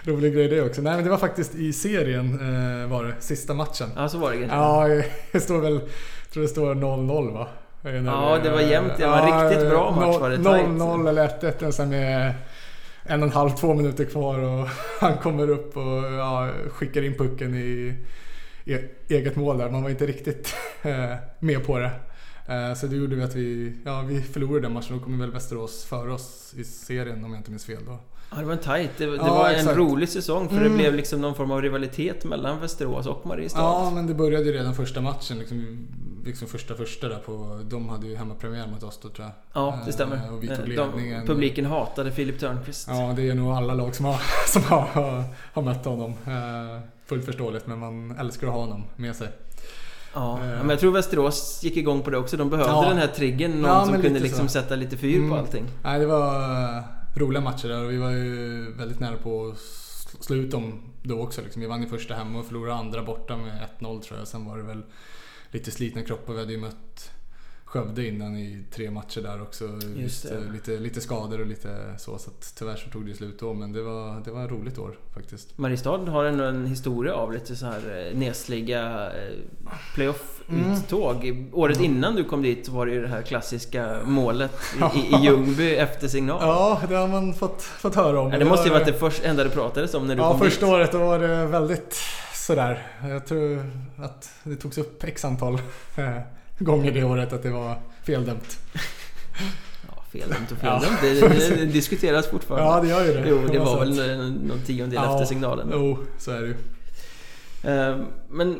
rolig grej det också. Nej, men det var faktiskt i serien eh, var det, sista matchen. Ja, så var det Ja, det står väl, jag tror det står 0-0 va? Ja, det var jämnt. Det var en ja, riktigt bra match var det. 0-0 eller 1-1 sen med en och en halv, två minuter kvar och han kommer upp och ja, skickar in pucken i eget mål där. Man var inte riktigt eh, med på det. Eh, så det gjorde vi att vi, ja, vi förlorade den matchen. Då kom väl Västerås före oss i serien om jag inte minns fel. Då. Ja, det var en tight. Det, det ja, var en rolig säsong för mm. det blev liksom någon form av rivalitet mellan Västerås och Mariestad. Ja, men det började ju redan första matchen. Liksom, liksom första första där på... De hade ju hemmapremiär mot oss då tror jag. Ja, det stämmer. Eh, och vi tog ledningen. De, publiken hatade Filip Törnqvist. Ja, det är nog alla lag som har, som har, har mött honom. Eh, fullt förståeligt, men man älskar att ha honom med sig. Ja, men jag tror Västerås gick igång på det också. De behövde ja. den här triggern. Någon ja, som kunde liksom sätta lite fyr mm. på allting. Nej, det var roliga matcher där och vi var ju väldigt nära på att slå ut dem då också. Liksom. Vi vann ju första hemma och förlorade andra borta med 1-0 tror jag. Sen var det väl lite slitna kroppar. Vi hade ju mött Skövde innan i tre matcher där också. Just lite, lite skador och lite så. Så att tyvärr så tog det slut då. Men det var, det var ett roligt år faktiskt. Mariestad har ändå en historia av lite så här eh, nesliga eh, playoff-uttåg. Mm. Året mm. innan du kom dit var det ju det här klassiska målet i, i, Ljungby efter signal. Ja, det har man fått, fått höra om. Ja, det måste ju varit det först, enda det pratades om när du ja, kom dit. Ja, första året då var det väldigt sådär. Jag tror att det togs upp x antal eh, gånger det året att det var feldömt. Ja, feldömt och feldömt. Ja. Det, det, diskuteras fortfarande. Ja, det gör ju det. Jo, det var väl någon tiondel ja, efter signalen. Jo, så är det ju. Ehm, men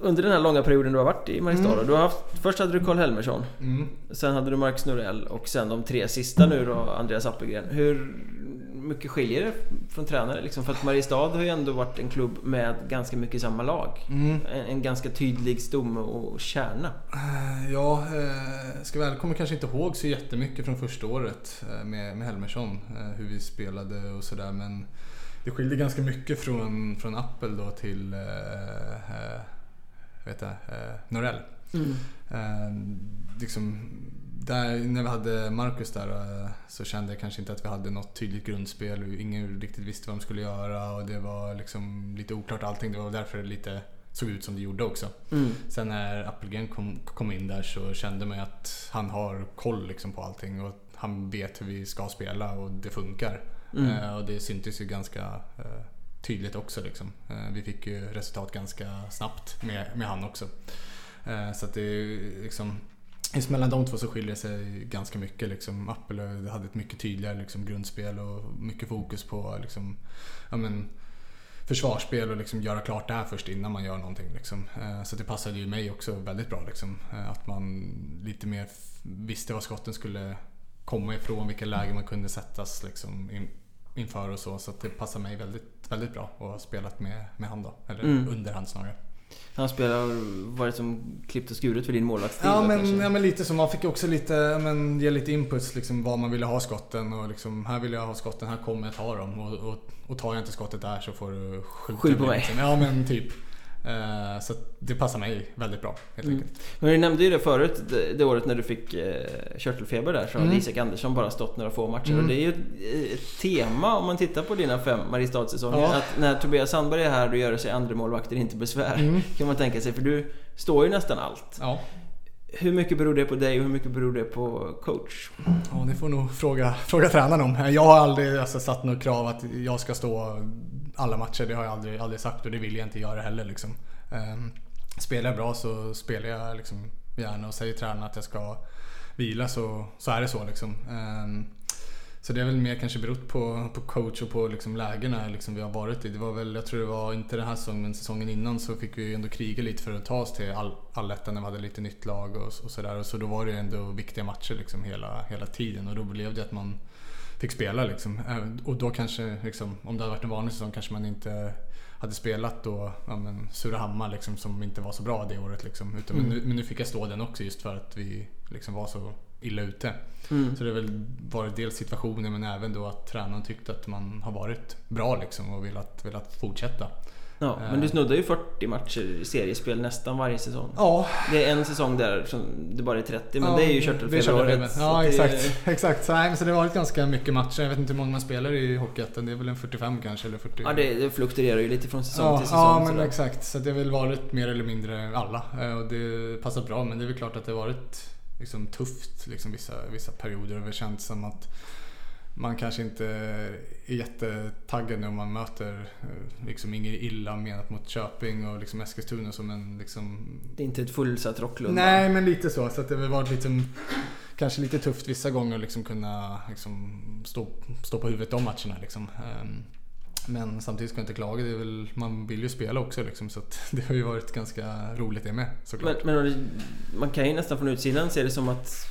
under den här långa perioden du har varit i Mariestad mm. du har haft, Först hade du Karl Helmersson mm. Sen hade du Marcus Norell och sen de tre sista nu då Andreas Appelgren Hur mycket skiljer det från tränare? Liksom för att Mariestad har ju ändå varit en klubb med ganska mycket samma lag. Mm. En, en, ganska tydlig stomme och kärna. Uh, ja, uh, ska väl kommer kanske inte ihåg så jättemycket från första året uh, med, med Helmersson. Uh, hur vi spelade och sådär. Men det skiljer ganska mycket från, från Appel då till uh, vet jag, Norell. Mm. liksom, där, när vi hade Marcus där eh, så kände jag kanske inte att vi hade något tydligt grundspel. Ingen riktigt visste vad de skulle göra och det var liksom lite oklart allting. Det var därför det lite såg ut som det gjorde också. Mm. Sen när Appelgren kom, kom, in där så kände man att han har koll liksom på allting och han vet hur vi ska spela och det funkar. Mm. Uh, och det syntes ju ganska uh, tydligt också. Liksom. Uh, vi fick ju resultat ganska snabbt med, med han också. så att det liksom Just mellan de två så skiljer det sig ganska mycket. Liksom. Apple hade ett mycket tydligare liksom, grundspel och mycket fokus på liksom, ja, men, försvarsspel och liksom göra klart det här först innan man gör någonting. Liksom. Eh, så det passade ju mig också väldigt bra. Liksom. Eh, att man lite mer visste var skotten skulle komma ifrån, vilka lägen man kunde sättas liksom, in, inför och så. Så det passade mig väldigt, väldigt bra att ha spelat med, med hand då, eller mm. under hand snarare. Han spelar, varit som klippt och skuret för din målvaktsstil ja, men, ja men lite så. Man fick också lite, men, ge lite inputs liksom var man ville ha skotten och liksom här vill jag ha skotten, här kommer jag ta dem. Och, och, och tar jag inte skottet där så får du skjuta Skyll på mig. Liksom. Ja men typ. Eh, så det passar mig väldigt bra helt mm. enkelt. Men du nämnde ju det förut, det, det året när du fick eh, körtelfeber där så mm. hade Isak Andersson bara stått några få matcher. Mm. Och det är ju ett, ett, tema om man tittar på dina fem Mariestad-säsonger. Ja. Att när Tobias Sandberg är här och gör sig andra målvakter inte besvär. Mm. Kan man tänka sig, för du står ju nästan allt. Ja. Hur mycket beror det på dig och hur mycket beror det på coach? Ja, det får nog fråga, fråga tränaren om. Jag har aldrig alltså, satt något krav att jag ska stå alla matcher. Det har jag aldrig, aldrig sagt och det vill jag inte göra heller. Liksom. Ehm, spelar jag bra så spelar jag liksom gärna och säger tränaren att jag ska vila så, så är det så. Liksom. Ehm, så det är väl mer kanske berott på, på coach och på liksom lägena liksom vi har varit i. Det var väl, jag tror det var inte den här säsongen men säsongen innan så fick vi ändå kriga lite för att ta oss till all, allettan när vi hade lite nytt lag och, och sådär. Så då var det ändå viktiga matcher liksom hela, hela tiden och då blev det att man fick spela liksom. Och då kanske, liksom, om det hade varit en vanlig säsong kanske man inte hade spelat då ja, men, Surahammar liksom, som inte var så bra det året. Liksom. Utan, mm. men, nu, men, nu, fick jag stå den också just för att vi liksom, var så illa ute. Mm. Så det har väl varit dels situationen men även då att tränaren tyckte att man har varit bra liksom, och velat, velat fortsätta. Ja, men du eh. snuddar ju 40 matcher i seriespel nästan varje säsong. Ja. Det är en säsong där som det bara är 30, men ja, det är ju kört över flera året. Ja, exakt. Det... exakt. Så, nej, så det har varit ganska mycket matcher. Jag vet inte hur många man spelar i Hockeyettan. Det är väl en 45 kanske, eller 40? Ja, det, det fluktuerar ju lite från säsong ja, till säsong. Ja, men sådär. exakt. Så det har väl varit mer eller mindre alla. Eh, och det passat bra, men det är väl klart att det har varit liksom, tufft liksom, vissa, vissa perioder. Och det känns som att man kanske inte är jättetaggad när man möter eh, liksom inget illa menat mot Köping och liksom Eskilstuna som en liksom... Det är inte ett fullsatt Rocklunda? Nej, men lite så. Så att det har varit liksom, kanske lite tufft vissa gånger att liksom kunna liksom stå, stå på huvudet de matcherna. Liksom. Men samtidigt ska jag inte klaga. Det är väl, man vill ju spela också liksom, så det har ju varit ganska roligt det med såklart. Men, men, man kan ju nästan från utsidan se det som att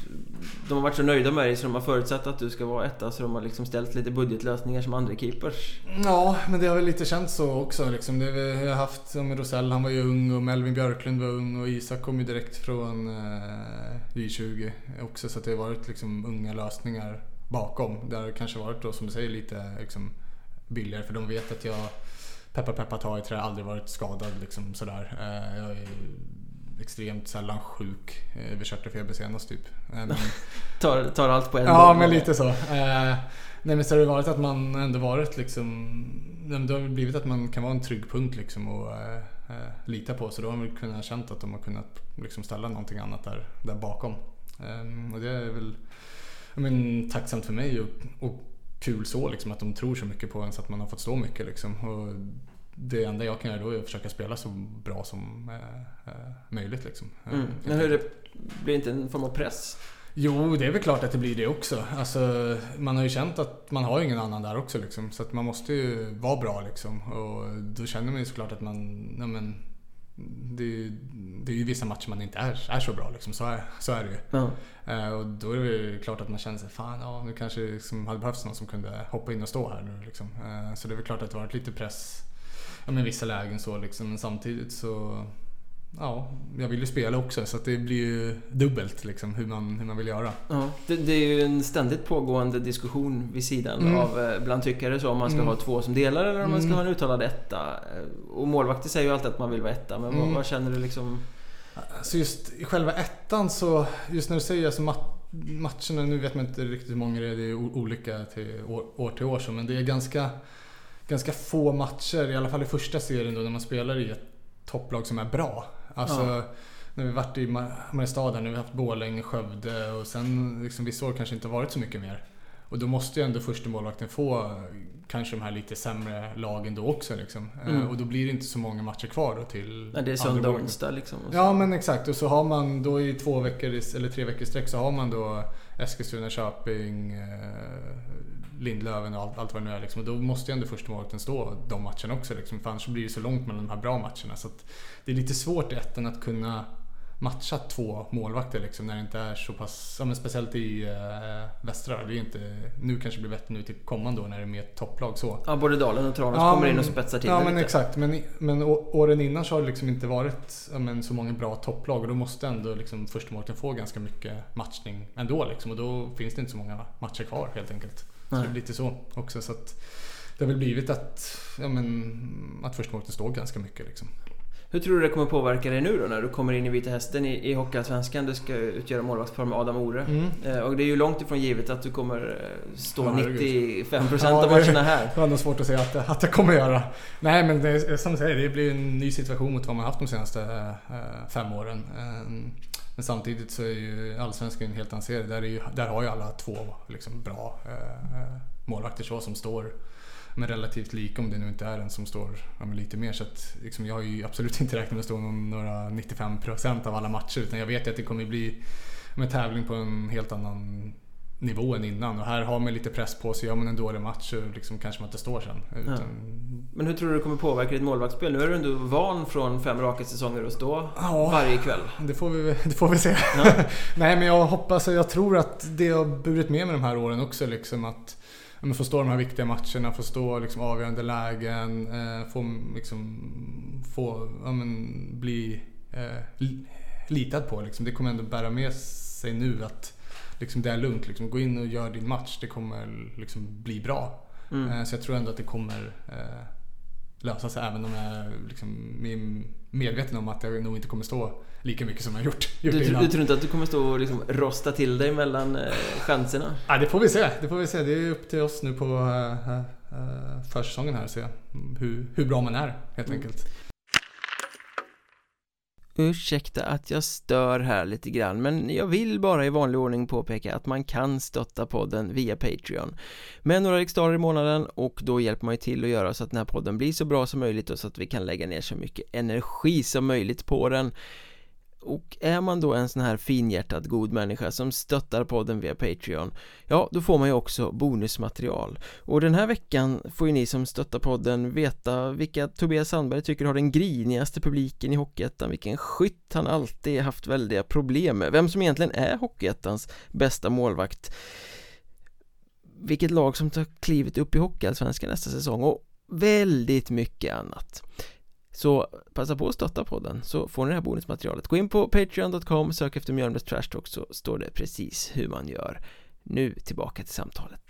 de har varit så nöjda med dig så de har förutsatt att du ska vara etta så de har liksom ställt lite budgetlösningar som andra keepers. Ja, men det har väl lite känts så också. Liksom. Det vi har haft som Rosell, han var ju ung och Melvin Björklund var ung och Isak kom ju direkt från eh, J20 också så det har varit liksom unga lösningar bakom. Det har kanske varit då som du säger lite liksom, billigare för de vet att jag peppar peppar ta i trä, aldrig varit skadad liksom sådär. Eh, jag är extremt sällan sjuk eh, vid charterfeber senast typ. Eh, men, tar, tar allt på en Ja, men lite så. Nej men så har det varit att man ändå varit liksom Det har blivit att man kan vara en trygg punkt liksom och äh, lita på. Så då har man kunnat känt att de har kunnat liksom ställa någonting annat där, där bakom. Ähm, och det är väl men, tacksamt för mig och, och kul så liksom att de tror så mycket på en så att man har fått stå mycket liksom. Och det enda jag kan göra då är att försöka spela så bra som eh, eh möjligt liksom. Mm. Men hur det, blir det inte en form av press? Jo, det är väl klart att det blir det också. Alltså, man har ju känt att man har ingen annan där också liksom. Så att man måste ju vara bra liksom. Och då känner man ju såklart att man, ja, men, det, det är ju vissa matcher man inte är, är så bra liksom. Så är, så är det ju. Ja. Uh, och då är det klart att man känner sig, fan ja, nu kanske liksom hade behövts någon som kunde hoppa in och stå här nu liksom. Uh, så det är väl klart att det har varit lite press ja, men vissa lägen så liksom. Men samtidigt så Ja, jag vill ju spela också så det blir ju dubbelt liksom hur man, hur man vill göra. Ja, det, det är ju en ständigt pågående diskussion vid sidan mm. av eh, bland tyckare så om man ska mm. ha två som delar eller om man ska mm. ha en uttalad etta. Och målvakter säger ju alltid att man vill vara etta, men vad, mm. vad, känner du liksom? Alltså just i själva ettan så, just när du säger alltså matcherna, nu vet man inte riktigt hur många det är, det är olika till år, år till år så, men det är ganska ganska få matcher, i alla fall i första serien då, när man spelar i ett topplag som är bra. Alltså, ja. när vi varit i Mariestad här, nu har vi haft Borlänge, Skövde och sen liksom, vissa år kanske inte varit så mycket mer. Och då måste ju ändå första målvakten få kanske de här lite sämre lagen då också. Liksom. Eh, mm. Och då blir det inte så många matcher kvar då till Nej, det är söndag och onsdag liksom. Ja men exakt. Och så har man då i två veckor eller tre veckor sträck så har man då Eskilstuna, Köping, eh, Lindlöven och allt, allt vad det nu är. Liksom. Och då måste ju ändå första målvakten stå de matcherna också. Liksom. För annars blir det så långt mellan de här bra matcherna. Så det är lite svårt i ettan att kunna matcha två målvakter liksom, när det inte är så pass, ja, men speciellt i äh, västra. Det är inte, nu kanske det blir bättre nu till kommande år när det är mer topplag så. Ja, både Dalen och Tranås ja, kommer in och spetsar till Ja, men lite. exakt. Men, men åren innan så har det liksom inte varit ja, men, så många bra topplag och då måste ändå liksom, första målvakten få ganska mycket matchning ändå liksom, och då finns det inte så många matcher kvar helt enkelt. Nej. Så det är lite så också. Så att det har väl blivit att, ja, men, att första står ganska mycket. Liksom. Hur tror du det kommer påverka dig nu då när du kommer in i Vita Hästen i, i Hockeyallsvenskan? Du ska utgöra målvaktspar med Adam Ore. Mm. Eh, och det är ju långt ifrån givet att du kommer eh, stå ja, 95% ja, av matcherna här. Det var nog svårt att säga att, att jag kommer göra. Nej men det, som du säger, det blir en ny situation mot vad man haft de senaste eh, fem åren. Eh, men samtidigt så är ju Allsvenskan en helt annan serie. Där, är ju, där har ju alla två liksom bra eh, eh, målvakter så som står men relativt lika om det nu inte är en som står ja, lite mer. Så att, liksom, jag har ju absolut inte räknat med att stå några 95% av alla matcher utan jag vet ju att det kommer bli en tävling på en helt annan nivån innan och här har man lite press på sig. Gör man en dålig match så liksom kanske man inte står sen. Utan... Ja. Men hur tror du det kommer påverka ditt målvaktsspel? Nu är du ändå van från fem raka säsonger att stå ja, varje kväll. Det får vi, det får vi se. Ja. Nej men jag hoppas och jag tror att det har burit med mig de här åren också. Liksom att men, få stå de här viktiga matcherna, få stå liksom, avgörande lägen, eh, få, liksom, få ja, men, bli eh, litad på. Liksom. Det kommer ändå bära med sig nu att liksom, det är lugnt. Liksom. Gå in och gör din match, det kommer liksom, bli bra. Mm. Eh, så jag tror ändå att det kommer eh, lösa sig även om jag liksom, är medveten om att jag nog inte kommer stå lika mycket som jag gjort, gjort du, innan. Du tror inte att du kommer stå och liksom rosta till dig mellan eh, chanserna? Ja, det får vi se. Det får vi se. Det är upp till oss nu på eh, eh, försäsongen här att se hur, hur bra man är helt mm. enkelt. Ursäkta att jag stör här lite grann men jag vill bara i vanlig ordning påpeka att man kan stötta podden via Patreon med några riksdaler i månaden och då hjälper man ju till att göra så att den här podden blir så bra som möjligt och så att vi kan lägga ner så mycket energi som möjligt på den och är man då en sån här finhjärtad god människa som stöttar podden via Patreon Ja, då får man ju också bonusmaterial. Och den här veckan får ju ni som stöttar podden veta vilka Tobias Sandberg tycker har den grinigaste publiken i Hockeyettan Vilken skytt han alltid haft väldiga problem med. Vem som egentligen är Hockeyettans bästa målvakt? Vilket lag som tar klivet upp i Hockeyallsvenskan nästa säsong? Och väldigt mycket annat så passa på att stötta podden så får ni det här bonusmaterialet Gå in på patreon.com, sök efter Mjölnbergs Trash Talk så står det precis hur man gör Nu tillbaka till samtalet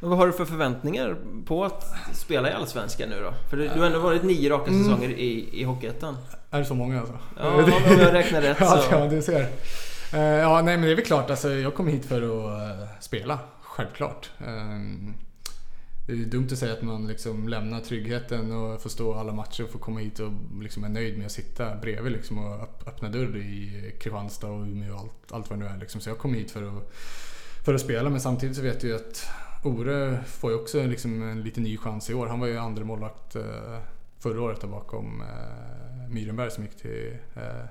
men vad har du för förväntningar på att spela i Allsvenskan nu då? För du, du har ändå varit nio raka mm. säsonger mm. i, i Hockeyettan Är det så många alltså? Ja, om jag räknar rätt så Ja, du ser uh, Ja, nej men det är väl klart alltså, jag kom hit för att uh, spela Självklart um, det är dumt att säga att man liksom lämnar tryggheten och får stå alla matcher och får komma hit och liksom är nöjd med att sitta bredvid liksom och öppna dörr i Kristianstad och Umeå och allt, allt vad det nu är. Liksom. Så jag kom hit för att, för att spela men samtidigt så vet jag ju att Ore får ju också liksom en lite ny chans i år. Han var ju andra målvakt eh, förra året bakom eh, Myrenberg som gick till eh,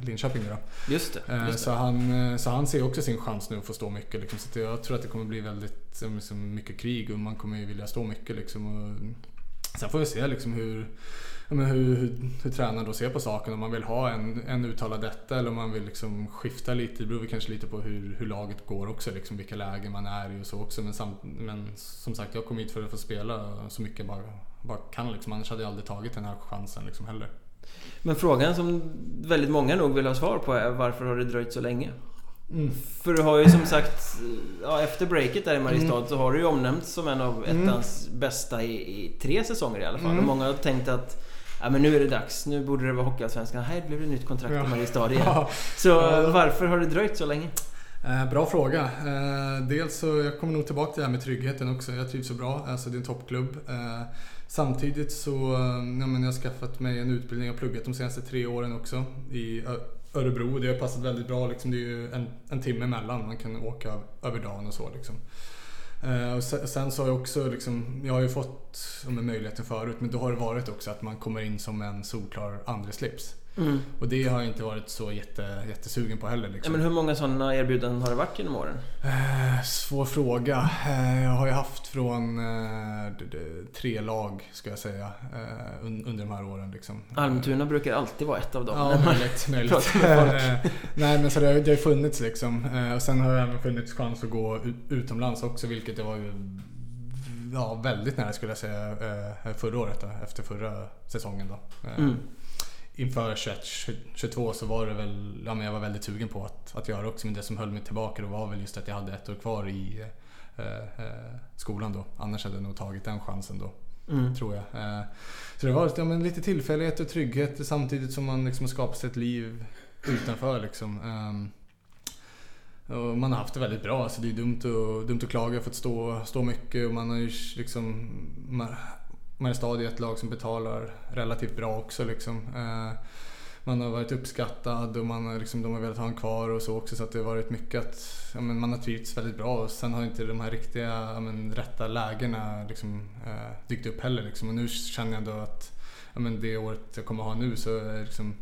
Linköping nu då. Just det, eh, just det. Så, han, eh, så han ser också sin chans nu att få stå mycket. Liksom. Så jag tror att det kommer bli väldigt liksom, mycket krig och man kommer ju vilja stå mycket. Liksom. Och sen får vi se liksom, hur, hur, hur, hur tränaren då ser på saken. Om man vill ha en, en uttalad detta eller om man vill liksom skifta lite. Det beror kanske lite på hur, hur laget går också. Liksom, vilka lägen man är i och så också. Men, samt, men som sagt, jag kom hit för att få spela så mycket jag bara, bara kan. Liksom. Annars hade jag aldrig tagit den här chansen liksom, heller. Men frågan som väldigt många nog vill ha svar på är varför har det dröjt så länge? Mm. För du har ju som sagt, ja, efter breaket där i Mariestad mm. så har du ju omnämnts som en av mm. ettans mm. bästa i, i, tre säsonger i alla fall. Mm. Och många har tänkt att Ja men nu är det dags, nu borde det vara Hockeyallsvenskan. Här blev det nytt kontrakt ja. i Mariestad igen. Så varför har det dröjt så länge? Eh, bra fråga. Eh, dels så, jag kommer nog tillbaka till det här med tryggheten också. Jag trivs så bra. Alltså det är en toppklubb. Eh, Samtidigt så eh, ja, men jag har skaffat mig en utbildning och pluggat de senaste tre åren också i Örebro. Det har passat väldigt bra. Liksom. Det är ju en, en timme emellan. Man kan åka över dagen och så. Liksom. Eh, och sen så har jag också, liksom, jag har ju fått ja, möjligheten förut, men då har det varit också att man kommer in som en solklar andreslips. Mm. Och det har jag inte varit så jätte, jättesugen på heller. Liksom. Men hur många sådana erbjudanden har det varit genom åren? Eh, svår fråga. Eh, jag har ju haft från eh, tre lag, ska jag säga, eh, under de här åren. Liksom. Almtuna brukar alltid vara ett av dem. Ja, möjligt. möjligt. Eh, nej, men så det har, det har funnits liksom. Eh, och sen har det även funnits chans att gå utomlands också, vilket det var ju ja, väldigt nära skulle jag säga förra året, då, efter förra säsongen. Då. Mm inför 21-22 så var det väl, ja men jag var väldigt sugen på att, att göra också men det som höll mig tillbaka då var väl just att jag hade ett år kvar i eh, eh, skolan då. Annars hade jag nog tagit den chansen då. Mm. Tror jag. Eh, så det var ja, men lite tillfällighet och trygghet samtidigt som man liksom skapar sig ett liv utanför liksom. Um, och man har haft det väldigt bra. Alltså det är dumt att, dumt att klaga för att stå, stå mycket och man har ju liksom... Man, Mariestad är ett lag som betalar relativt bra också. Liksom. Eh, man har varit uppskattad och man liksom, de har velat ha en kvar och så också. Så att det har varit mycket att ja, men man har trivts väldigt bra. Och sen har inte de här riktiga, ja, men, rätta lägena liksom, eh, dykt upp heller. Liksom. Och nu känner jag ändå att ja, men, det året jag kommer ha nu så är liksom,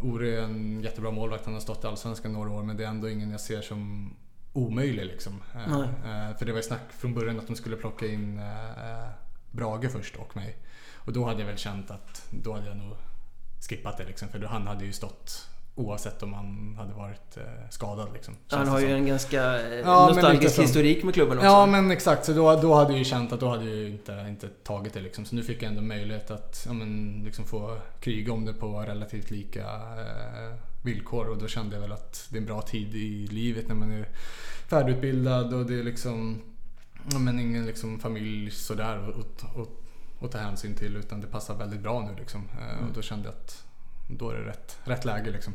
Ore är en jättebra målvakt. Han har stått i Allsvenskan några år men det är ändå ingen jag ser som omöjlig liksom. Eh, för det var ju snack från början att de skulle plocka in eh, Brage först och mig. Och då hade jag väl känt att då hade jag nog skippat det liksom. För då, han hade ju stått Oavsett om han hade varit eh, skadad liksom. Han har ju en ganska eh, ja, nostalgisk historik med klubben också. Ja men exakt, så då, då hade jag ju känt att då hade jag ju inte, inte tagit det liksom. Så nu fick jag ändå möjlighet att ja, men, liksom få kriga om det på relativt lika eh, villkor. Och då kände jag väl att det är en bra tid i livet när man är färdigutbildad och det är liksom men ingen liksom familj sådär att ta hänsyn till utan det passar väldigt bra nu liksom. Eh, mm. Och då kände jag att då är det rätt, rätt läge liksom.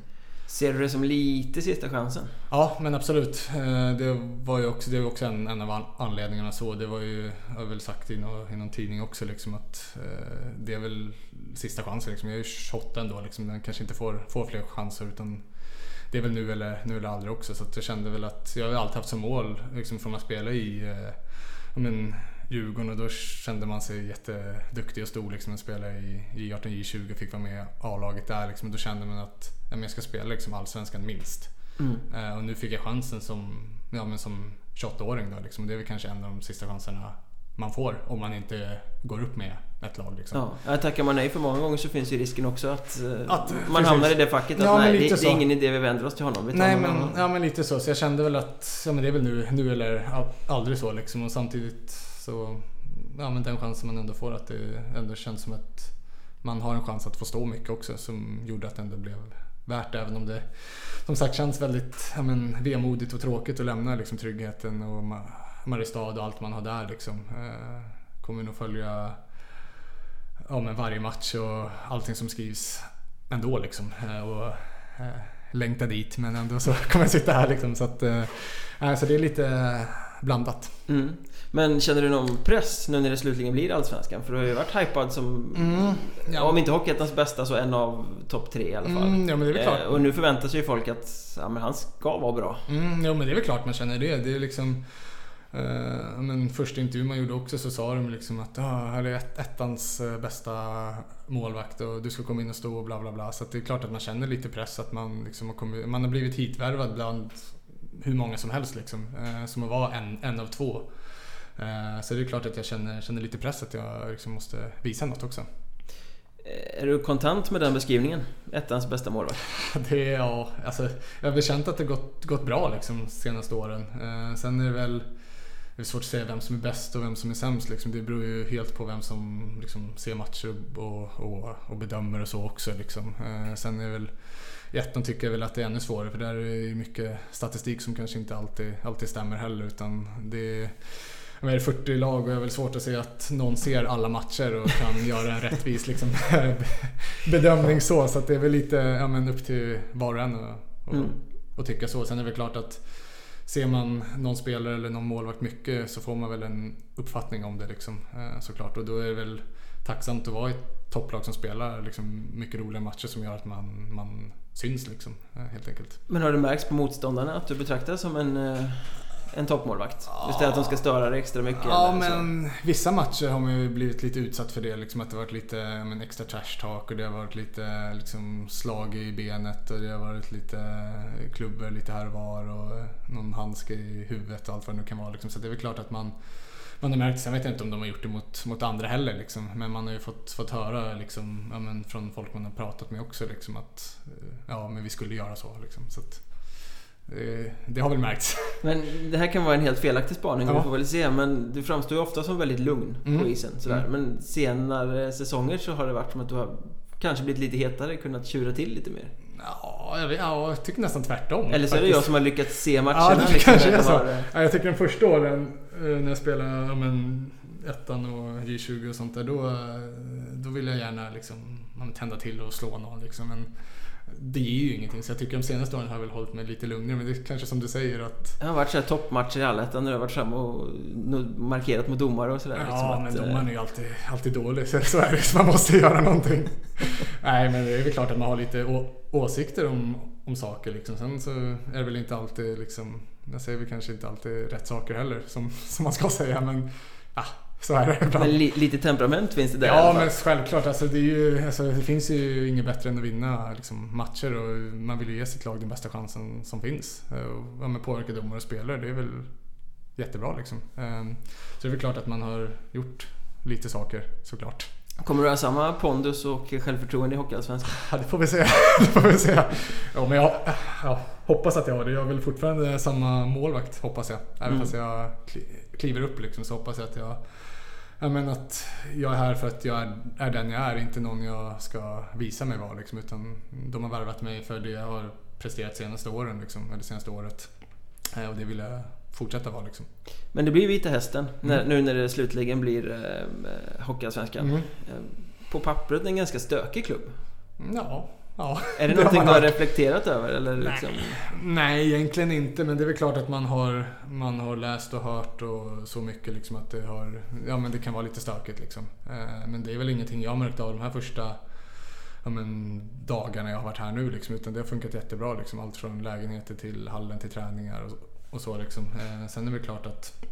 Ser du det som lite sista chansen? Ja, men absolut. Eh, det var ju också, det var också en, en av anledningarna så. Det var ju, jag har väl sagt i någon, i någon tidning också liksom att eh, det är väl sista chansen liksom. Jag är ju 28 ändå liksom. Jag kanske inte får, får fler chanser utan det är väl nu eller, nu eller aldrig också. Så jag kände väl att jag har alltid haft som mål liksom från att spela i eh, men, Djurgården och då kände man sig jätteduktig och stor liksom, att spela i, i 18 J20 fick vara med i A-laget där. Liksom, då kände man att ja, men jag ska spela liksom, allsvenskan minst. Mm. Uh, och nu fick jag chansen som, ja, men som 28-åring. Då, liksom. Det är väl kanske en av de sista chanserna man får om man inte går upp med ett lag. Liksom. Ja, tackar man nej för många gånger så finns ju risken också att, eh, att man precis. hamnar i det facket att ja, nej, det, det, är ingen idé vi vänder oss till honom. Vi nej, men, ja men lite så. Så jag kände väl att ja, men det är väl nu, nu eller aldrig så liksom. Och samtidigt så, ja men den chansen man ändå får att det ändå känns som att man har en chans att få stå mycket också som gjorde att det ändå blev värt. Även om det som sagt känns väldigt ja, men, vemodigt och tråkigt att lämna liksom, tryggheten och Mariestad och allt man har där. Liksom. Eh, kommer nog följa ja, men varje match och allting som skrivs ändå. Liksom. Eh, och, eh, längta dit men ändå så kommer jag sitta här liksom. Så, att, eh, så det är lite blandat. Mm. Men känner du någon press nu när det slutligen blir Allsvenskan? För du har ju varit hypad som, mm, ja. om inte Hockeyettans bästa så en av topp tre i alla fall. Mm, ja, men det är väl klart. Eh, och nu förväntar sig ju folk att ja, men han ska vara bra. Mm, ja men det är väl klart man känner det. Det är liksom... Uh, men första intervjun man gjorde också så sa de liksom att ah, här är ett, ettans uh, bästa målvakt och du ska komma in och stå och bla bla bla. Så det är klart att man känner lite press att man, liksom har, kommit, man har blivit hitvärvad bland hur många som helst liksom. Uh, som att vara en, en av två. Eh, så det är klart att jag känner, känner lite press att jag liksom måste visa något också. Är du kontent med den beskrivningen? Ettans bästa målvakt? Det är, ja, alltså, jag har väl känt att det gått, gått bra liksom senaste åren. Eh, sen är det väl det är svårt att säga vem som är bäst och vem som är sämst. Liksom. Det beror ju helt på vem som liksom, ser matcher och, och, och bedömer och så också. Liksom. Eh, sen är väl i ettan tycker jag väl att det är ännu svårare för där är det mycket statistik som kanske inte alltid, alltid stämmer heller. Utan det är det 40 lag och jag har väl svårt att se att någon ser alla matcher och kan göra en rättvis liksom, bedömning så. Så det är väl lite ja, men upp till var och en att mm. tycka så. Sen är det väl klart att ser man någon spelare eller någon målvakt mycket så får man väl en uppfattning om det liksom, eh, såklart. Och då är det väl tacksamt att vara i ett topplag som spelar liksom, mycket roliga matcher som gör att man, man syns liksom, eh, helt enkelt. Men har det märkts på motståndarna att du betraktas som en eh, en toppmålvakt? Just det att de ska störa dig extra mycket? Ja, men vissa matcher har man ju blivit lite utsatt för det. Liksom att det har varit lite men, extra trash talk och det har varit lite liksom, slag i benet och det har varit lite klubbor lite här och var och någon handske i huvudet och allt vad det nu kan vara. Liksom. Så det är väl klart att man man har märkt, sen vet jag inte om de har gjort det mot, mot andra heller liksom. Men man har ju fått, fått höra liksom, ja, från folk man har pratat med också liksom, att ja, men vi skulle göra så. Liksom. så att, Eh, det har väl märkts. Men det här kan vara en helt felaktig spaning, ja. vi får väl se. Men du framstår ju ofta som väldigt lugn mm. på isen. Sådär. Mm. Men senare säsonger så har det varit som att du har kanske blivit lite hetare, kunnat tjura till lite mer. Ja, jag, vet, ja, jag tycker nästan tvärtom. Eller så är det jag som har lyckats se matcherna. Ja, det liksom, kanske är så. Ja, jag tycker de första åren eh, när jag spelade men, ettan och J20 och sånt där. Då, eh, då vill jag gärna liksom, tända till och slå någon. Liksom. Men, det ger ju ingenting. Så jag tycker de senaste åren har jag väl hållit mig lite lugnare. Men det är kanske som du säger att... Det har varit så toppmatcher i Allettan när du har varit framme och markerat mot domare och sådär. Ja, liksom men att, domaren är ju alltid, alltid dålig. Så, så är det. Så man måste göra någonting. Nej, men det är väl klart att man har lite åsikter om, om saker. Liksom. Sen så är det väl inte alltid liksom... Jag säger väl kanske inte alltid rätt saker heller, som, som man ska säga. Men ja, Så är det ibland. Men li lite temperament finns det där Ja, men självklart. Alltså, det, ju, alltså, det finns ju inget bättre än att vinna liksom, matcher och man vill ju ge sitt lag den bästa chansen som finns. Eh, Och ja, men påverka domare och spelare, det är väl jättebra liksom. Ehm, Så det är väl klart att man har gjort lite saker såklart. Kommer du ha samma pondus och självförtroende i Hockeyallsvenskan? Ja, det får vi se. det får vi se. Ja, men jag ja, hoppas att jag har det. Jag är väl fortfarande samma målvakt, hoppas jag. Även Mm. fast jag kli- kliver upp liksom, så hoppas jag att jag Ja, men att jag är här för att jag är, den jag är, inte någon jag ska visa mig vara. Liksom, utan de har värvat mig för det jag har presterat senaste åren, liksom, eller senaste året. Eh, Och det vill jag fortsätta vara. Liksom. Men det blir Vita Hästen när, Mm. nu när det slutligen blir eh, Hockeyallsvenskan. Mm. Eh, på pappret en ganska stökig klubb. Ja, ja. Är det någonting du har reflekterat över? Eller Nej. liksom? Nej, egentligen inte. Men det är väl klart att man har, man har läst och hört och så mycket liksom att det har... Ja men det kan vara lite stökigt liksom. Eh, Men det är väl ingenting jag märkt av de här första ja, men, dagarna jag har varit här nu liksom. Utan det har funkat jättebra liksom. Allt från lägenheter till hallen till träningar och, och så liksom. Eh, Sen är det väl klart att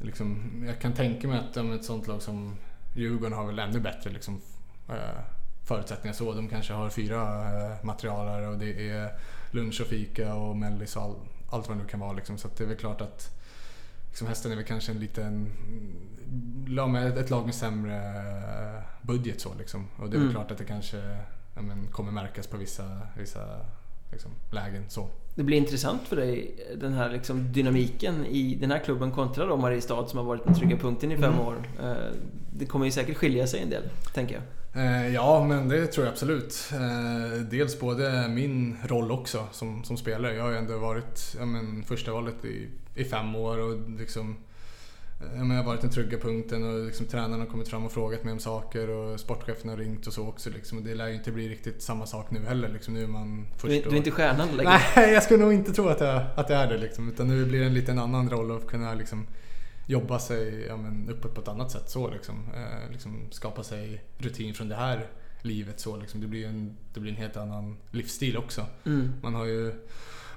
liksom, jag kan tänka mig att ja, ett sånt lag som Djurgården har väl ännu bättre liksom, eh, förutsättningar så. De kanske har fyra eh, materialare och det är lunch och fika och mellis och all, allt vad det nu kan vara. Liksom. Så det är väl klart att liksom, hästen är väl kanske en liten med ett lag med sämre eh, budget så liksom. Och det är väl Mm. klart att det kanske ja, men, kommer märkas på vissa, vissa liksom, lägen så. Det blir intressant för dig den här liksom dynamiken i den här klubben kontra då Mariestad som har varit den trygga punkten i fem Mm. år. Eh, Det kommer ju säkert skilja sig en del, tänker jag. Eh, ja, men det tror jag absolut. Eh, dels både min roll också som, som spelare. Jag har ju ändå varit ja, men, första valet i, i fem år och liksom eh, ja, men jag har varit den trygga punkten och liksom, tränarna har kommit fram och frågat mig om saker och sportchefen har ringt och så också. Liksom. Och det lär ju inte bli riktigt samma sak nu heller. Liksom. Nu är man Du, först är- du är inte stjärnan längre. Nej, jag skulle nog inte tro att jag, att jag är det. Liksom. Utan nu blir det en liten annan roll att kunna liksom, jobba sig ja, men, uppåt på ett annat sätt. Så, liksom. Eh, liksom, skapa sig rutin från det här livet. Så, liksom. det, blir en, det blir en helt annan livsstil också. Mm. Man har ju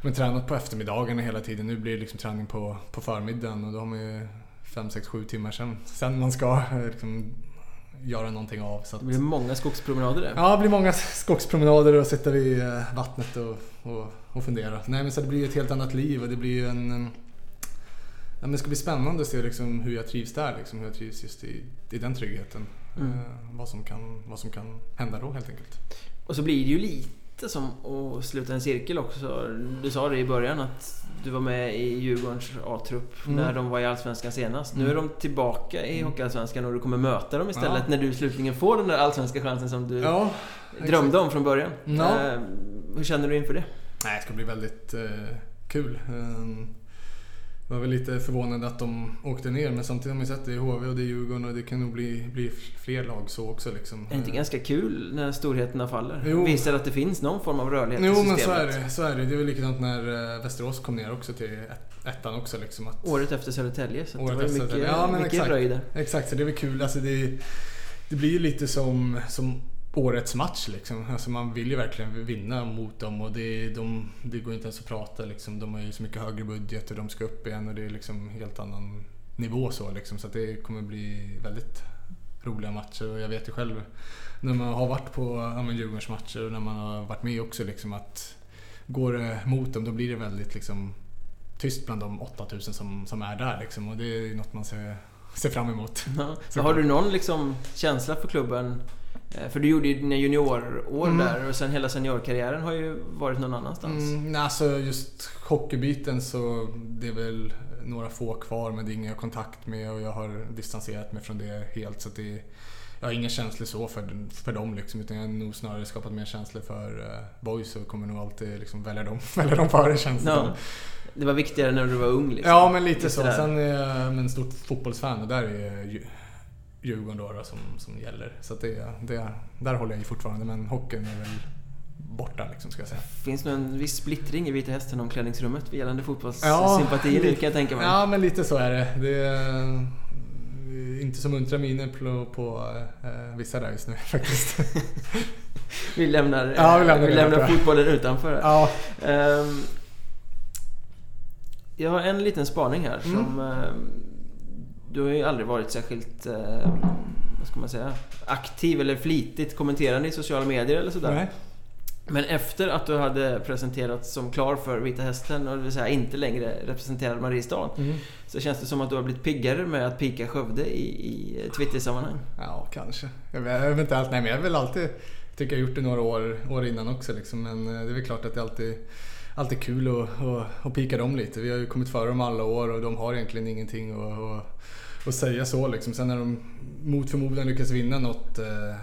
men, tränat på eftermiddagarna hela tiden. Nu blir det liksom träning på, på förmiddagen och då har man ju 5, 6, 7 timmar sen, sen man ska eh, liksom, göra någonting av. Så att, Det blir många skogspromenader där. Ja, det blir många skogspromenader och sitta vid eh, vattnet och, och, och fundera. Nej, men så det blir ett helt annat liv och det blir en... en ja, men det ska bli spännande att se liksom hur jag trivs där, liksom, hur jag trivs just i, i den tryggheten. Mm. Eh, vad, som kan, vad som kan hända då helt enkelt. Och så blir det ju lite som att sluta en cirkel också. Du sa det i början att du var med i Djurgårdens A-trupp Mm. när de var i Allsvenskan senast. Nu Mm. är de tillbaka i Mm. Hockeyallsvenskan och du kommer möta dem istället Ja. när du slutligen får den där allsvenska chansen som du Ja, drömde om från början. Ja. Eh, hur känner du inför det? Nej, det ska bli väldigt eh, kul. Eh, jag var väl lite förvånad att de åkte ner men samtidigt har man sett det i HV och det är Djurgården och det kan nog bli, bli fler lag så också. Liksom. Är det inte ganska kul när storheterna faller? Jo. Visar att det finns någon form av rörlighet i Jo systemet. men så är det. Så är det. det är väl likadant när eh, Västerås kom ner också till ett, ettan också. Liksom, att, Året efter Södertälje, så Året det var efter mycket. Ja, men mycket exakt. röj där. Exakt, så det är väl kul. Alltså, det, det blir ju lite som, som årets match. Liksom. Alltså, man vill ju verkligen vinna mot dem och det, de, det går inte ens att prata. Liksom. De har ju så mycket högre budget och de ska upp igen och det är liksom helt annan nivå. Så, liksom. så att det kommer bli väldigt roliga matcher och jag vet ju själv när man har varit på ja, Djurgårdens matcher och när man har varit med också liksom att går det mot dem då blir det väldigt liksom tyst bland de 8000 som, som är där liksom och det är ju något man ser, ser fram emot. Ja. Så har du någon liksom känsla för klubben? Eh, För du gjorde ju dina juniorår Mm. där och sen hela seniorkarriären har ju varit någon annanstans. Mm, alltså just hockeybiten så det är väl några få kvar men det är ingen jag har kontakt med och jag har distanserat mig från det helt så det jag har inga känslor så för, för dem liksom, utan jag har nog snarare skapat mer känslor för uh, boys och kommer nog alltid liksom välja, dem, välja dem före känns det. Ja. Det var viktigare när du var ung liksom. Ja men lite Just så. Sen är jag en stort fotbollsfan och där är Dju- Djurgården då, då som, som gäller. Så det, det, där håller jag i fortfarande men hockeyn är väl borta liksom ska jag säga. Finns nog en viss splittring i Vita Hästen omklädningsrummet gällande Ja, fotbollssympatier lite- kan jag tänka mig. Ja men lite så är det. Det är inte så muntra miner på, på eh, vissa där just nu faktiskt. Vi lämnar, Ja, vi lämnar vi det lämnar fotbollen utanför. ja. Ehm, jag har en liten spaning här Mm. som... ehm, du har ju aldrig varit särskilt, eh, vad ska man säga, aktiv eller flitigt kommenterande i sociala medier eller sådär. Nej. Men efter att du hade presenterats som klar för Vita Hästen och det vill säga inte längre representerade Mariestad Mm. Så känns det som att du har blivit piggare med att pika Skövde i, i Twitter-sammanhang. Ja, kanske. Jag vet, jag vet inte allt. Nej, men jag har väl alltid... tycker jag har gjort det några år, år innan också liksom. Men eh, det är väl klart att det alltid alltid kul att, att, att pika dem lite. Vi har ju kommit före dem alla år och de har egentligen ingenting att, att, att säga så liksom. Sen när de mot förmodan lyckas vinna något eh,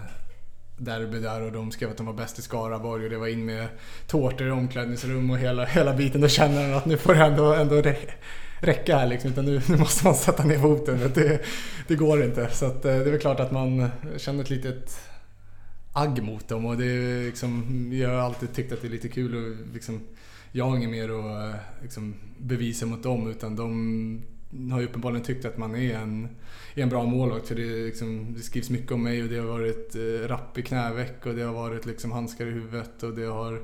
derby där och de skrev att de var bäst i Skaraborg och det var in med tårtor i omklädningsrum och hela, hela biten. Då känner man att nu får det ändå, ändå rä- räcka här liksom. Utan nu, nu måste man sätta ner foten. Det, det går inte. Så att, eh, det är väl klart att man känner ett litet agg mot dem och det är liksom, jag har alltid tyckt att det är lite kul liksom och liksom, jag har inget mer att liksom, bevisa mot dem utan de har ju uppenbarligen tyckt att man är en, är en bra målvakt för det, liksom, det skrivs mycket om mig och det har varit eh, rapp i knäveck och det har varit liksom handskar i huvudet och det har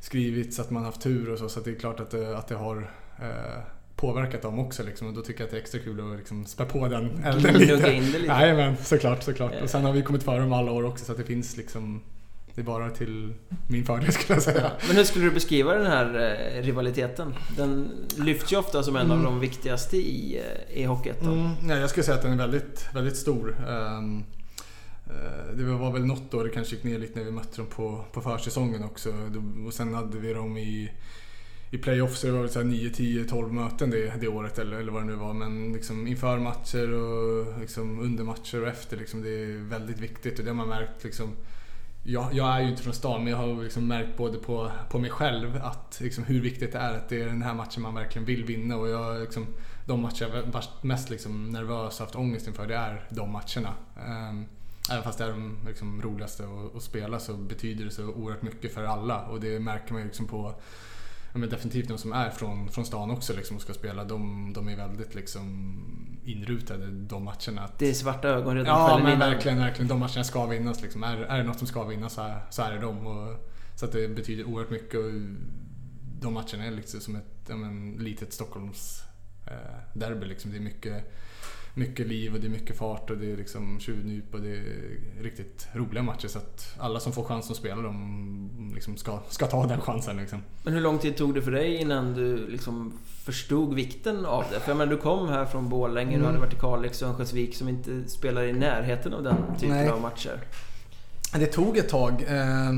skrivits att man haft tur och så så det är klart att det, att det har eh, påverkat dem också liksom, och då tycker jag att det är extra kul att liksom spä på den elden Gnugga lite. in det lite. Jajamän, såklart, såklart. Och sen har vi kommit före dem alla år också så att det finns liksom det är bara till min fördel skulle jag säga. Men hur skulle du beskriva den här eh, rivaliteten? Den lyfts ju ofta som en av Mm. de viktigaste i, eh, i Hockeyettan. Mm, nej, jag skulle säga att den är väldigt, väldigt stor. Ehm, eh, det var väl något år det kanske gick ner lite när vi mötte dem på, på försäsongen också. Och sen hade vi dem i, i playoffs, så det var väl så här 9, 10, 12 möten det, det året eller, eller vad det nu var. Men liksom inför matcher och liksom under matcher och efter, liksom, det är väldigt viktigt. Och det har man märkt liksom, jag, jag är ju inte från stan men jag har liksom märkt både på, på mig själv att liksom, hur viktigt det är att det är den här matchen man verkligen vill vinna. Och jag, liksom, de matcher jag varit mest liksom, nervös och haft ångest inför det är de matcherna. Ehm, även fast det är de liksom, roligaste att, att spela så betyder det så oerhört mycket för alla. Och det märker man ju liksom på men definitivt de som är från, från stan också liksom, och ska spela. De, de är väldigt liksom, inrutade de matcherna. Att, Det är svarta ögon redan Ja men innan. verkligen, verkligen. De matcherna ska vinnas. Liksom. Är, är det något som ska vinnas så så är det dem. Och, så att det betyder oerhört mycket. Och de matcherna är liksom som ett ja, men, litet Stockholms eh, derby. Liksom. Det är mycket, mycket liv och det är mycket fart och det är liksom tjuvnyp och det är riktigt roliga matcher. Så att alla som får chansen att spela dem liksom ska, ska ta den chansen. Liksom. Men hur lång tid tog det för dig innan du liksom förstod vikten av det? För jag menar, du kom här från Borlänge, du Mm. hade varit i Kalix och Örnsköldsvik som inte spelar i närheten av den typen Nej. av matcher. Det tog ett tag. Eh,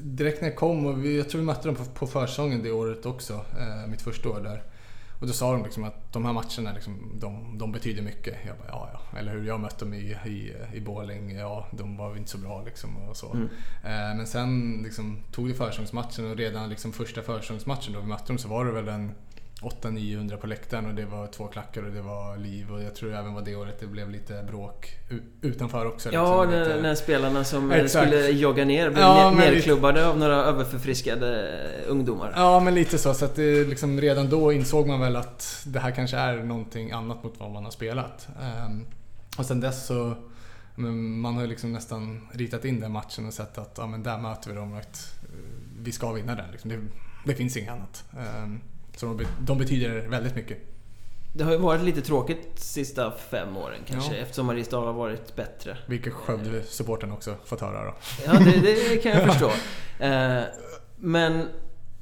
direkt när jag kom och jag tror vi mötte dem på, på försäsongen det året också. Eh, mitt första år där. Och då sa de liksom att de här matcherna liksom, de, de betyder mycket. Jag bara, ja ja. Eller hur, jag mötte dem i, i, i Borlänge. Ja, de var inte så bra liksom och så. Mm. Eh, men sen liksom, tog det försäsongsmatchen och redan liksom, första försäsongsmatchen då vi mötte dem så var det väl en 800-900 på läktaren och det var två klackar och det var liv och jag tror även var det året det blev lite bråk utanför också. Ja, liksom, när, lite- när spelarna som eh, Exakt. skulle jogga ner blev Ja, ner, men lite- nerklubbade av några överförfriskade eh, ungdomar. Ja, men lite så. så att det, liksom, redan då insåg man väl att det här kanske är någonting annat mot vad man har spelat. Ehm, och sen dess så men man har liksom nästan ritat in den matchen och sett att ja, men där möter vi dem och att eh, vi ska vinna den. Liksom. Det, det finns inget annat. Ehm, så de, de betyder väldigt mycket. Det har ju varit lite tråkigt sista fem åren kanske Ja. eftersom Mariestad har varit bättre. Vilket Skövde-supporten också fått höra då. Ja, det, det kan jag förstå. Eh, men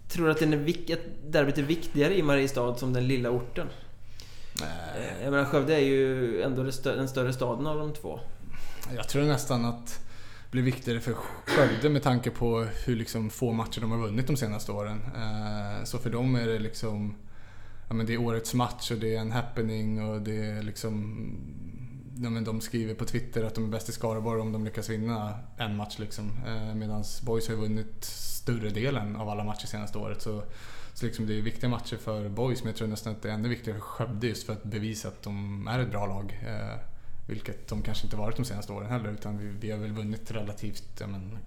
tror du att den är, att derbyt är viktigare i Mariestad som den lilla orten? Eh, Jag menar Skövde är ju ändå den större staden av de två. Jag tror nästan att blir viktigare för Skövde med tanke på hur liksom få matcher de har vunnit de senaste åren. Eh, så för dem är det liksom ja, men det är årets match och det är en happening och det är liksom ja, men de skriver på Twitter att de är bäst i Skaraborg om de lyckas vinna en match. Liksom. Eh, Medan Boys har ju vunnit större delen av alla matcher senaste året. Så, så liksom det är viktiga matcher för Boys men jag tror nästan att det är ännu viktigare för Skövde just för att bevisa att de är ett bra lag. Eh, vilket de kanske inte varit de senaste åren heller utan vi, vi har väl vunnit relativt ja, men,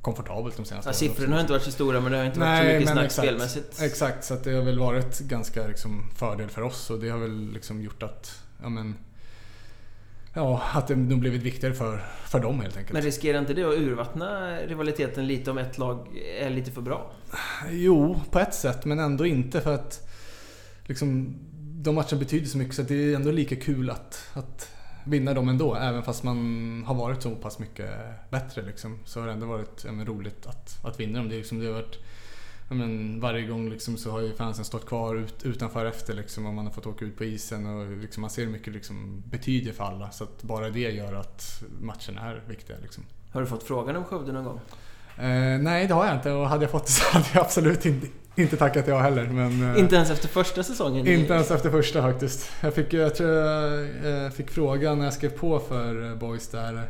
komfortabelt de senaste Ja, åren. siffrorna har inte varit så stora men det har inte varit Nej, så mycket snack exakt. spelmässigt. Exakt, så att det har väl varit ganska liksom, fördel för oss och det har väl liksom gjort att ja, men, ja, att det nog blivit viktigare för, för dem helt enkelt. Men riskerar inte det att urvattna rivaliteten lite om ett lag är lite för bra? Jo, på ett sätt men ändå inte för att liksom, de matcherna betyder så mycket så det är ändå lika kul att, att vinna dem ändå. Även fast man har varit så pass mycket bättre liksom, så har det ändå varit ja, roligt att, att vinna dem. Det, är liksom, det har varit, men, varje gång liksom, så har ju fansen stått kvar ut, utanför efter liksom, och man har fått åka ut på isen och liksom, man ser hur mycket liksom, betyder för alla. Så att bara det gör att matcherna är viktiga. Liksom. Har du fått frågan om Skövde någon gång? Eh, nej, det har jag inte och hade jag fått det så hade jag absolut inte, inte tackat ja heller. Men, eh, inte ens efter första säsongen? Inte ens efter första faktiskt. Jag, fick, jag tror jag eh, fick frågan när jag skrev på för Boys där.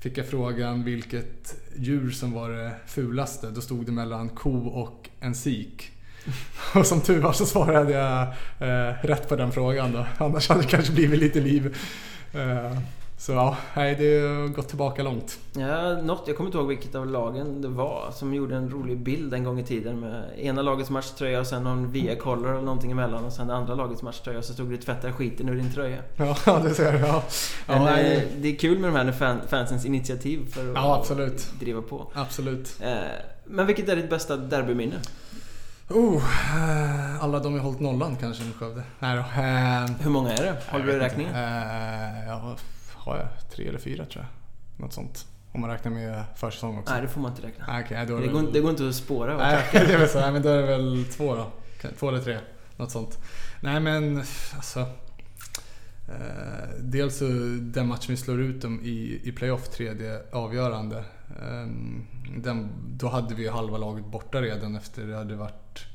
Fick jag frågan vilket djur som var det fulaste. Då stod det mellan ko och en sik. Och som tur var så svarade jag eh, rätt på den frågan då. Annars hade det kanske blivit lite liv. Eh, så ja, nej, det har gått tillbaka långt. Ja, något, jag kommer inte ihåg vilket av lagen det var som gjorde en rolig bild en gång i tiden med ena lagets matchtröja och sen någon VA-collar eller någonting emellan och sen det andra lagets matchtröja och så stod det tvätta skiten ur din tröja. Ja, det ser jag. Ja. Men, ja, eh, det är kul med de här fan, fansens initiativ för att ja, absolut. driva på. Absolut. Eh, men vilket är ditt bästa derbyminne? Oh, eh, alla de har hållit nollan kanske med Skövde. Nej då. Hur många är det? Håller du i räkningen? Ja, har jag tre eller fyra tror jag. Något sånt. Om man räknar med försäsong också. Nej, det får man inte räkna. Ah, okay, då det, det, går, det går inte att spåra. Nej, det är så. Nej, men då är det väl två då. Två eller tre. Något sånt. Nej men alltså. Eh, dels så den matchen vi slår ut dem i, i playoff, tredje avgörande. Eh, den, då hade vi halva laget borta redan efter det hade varit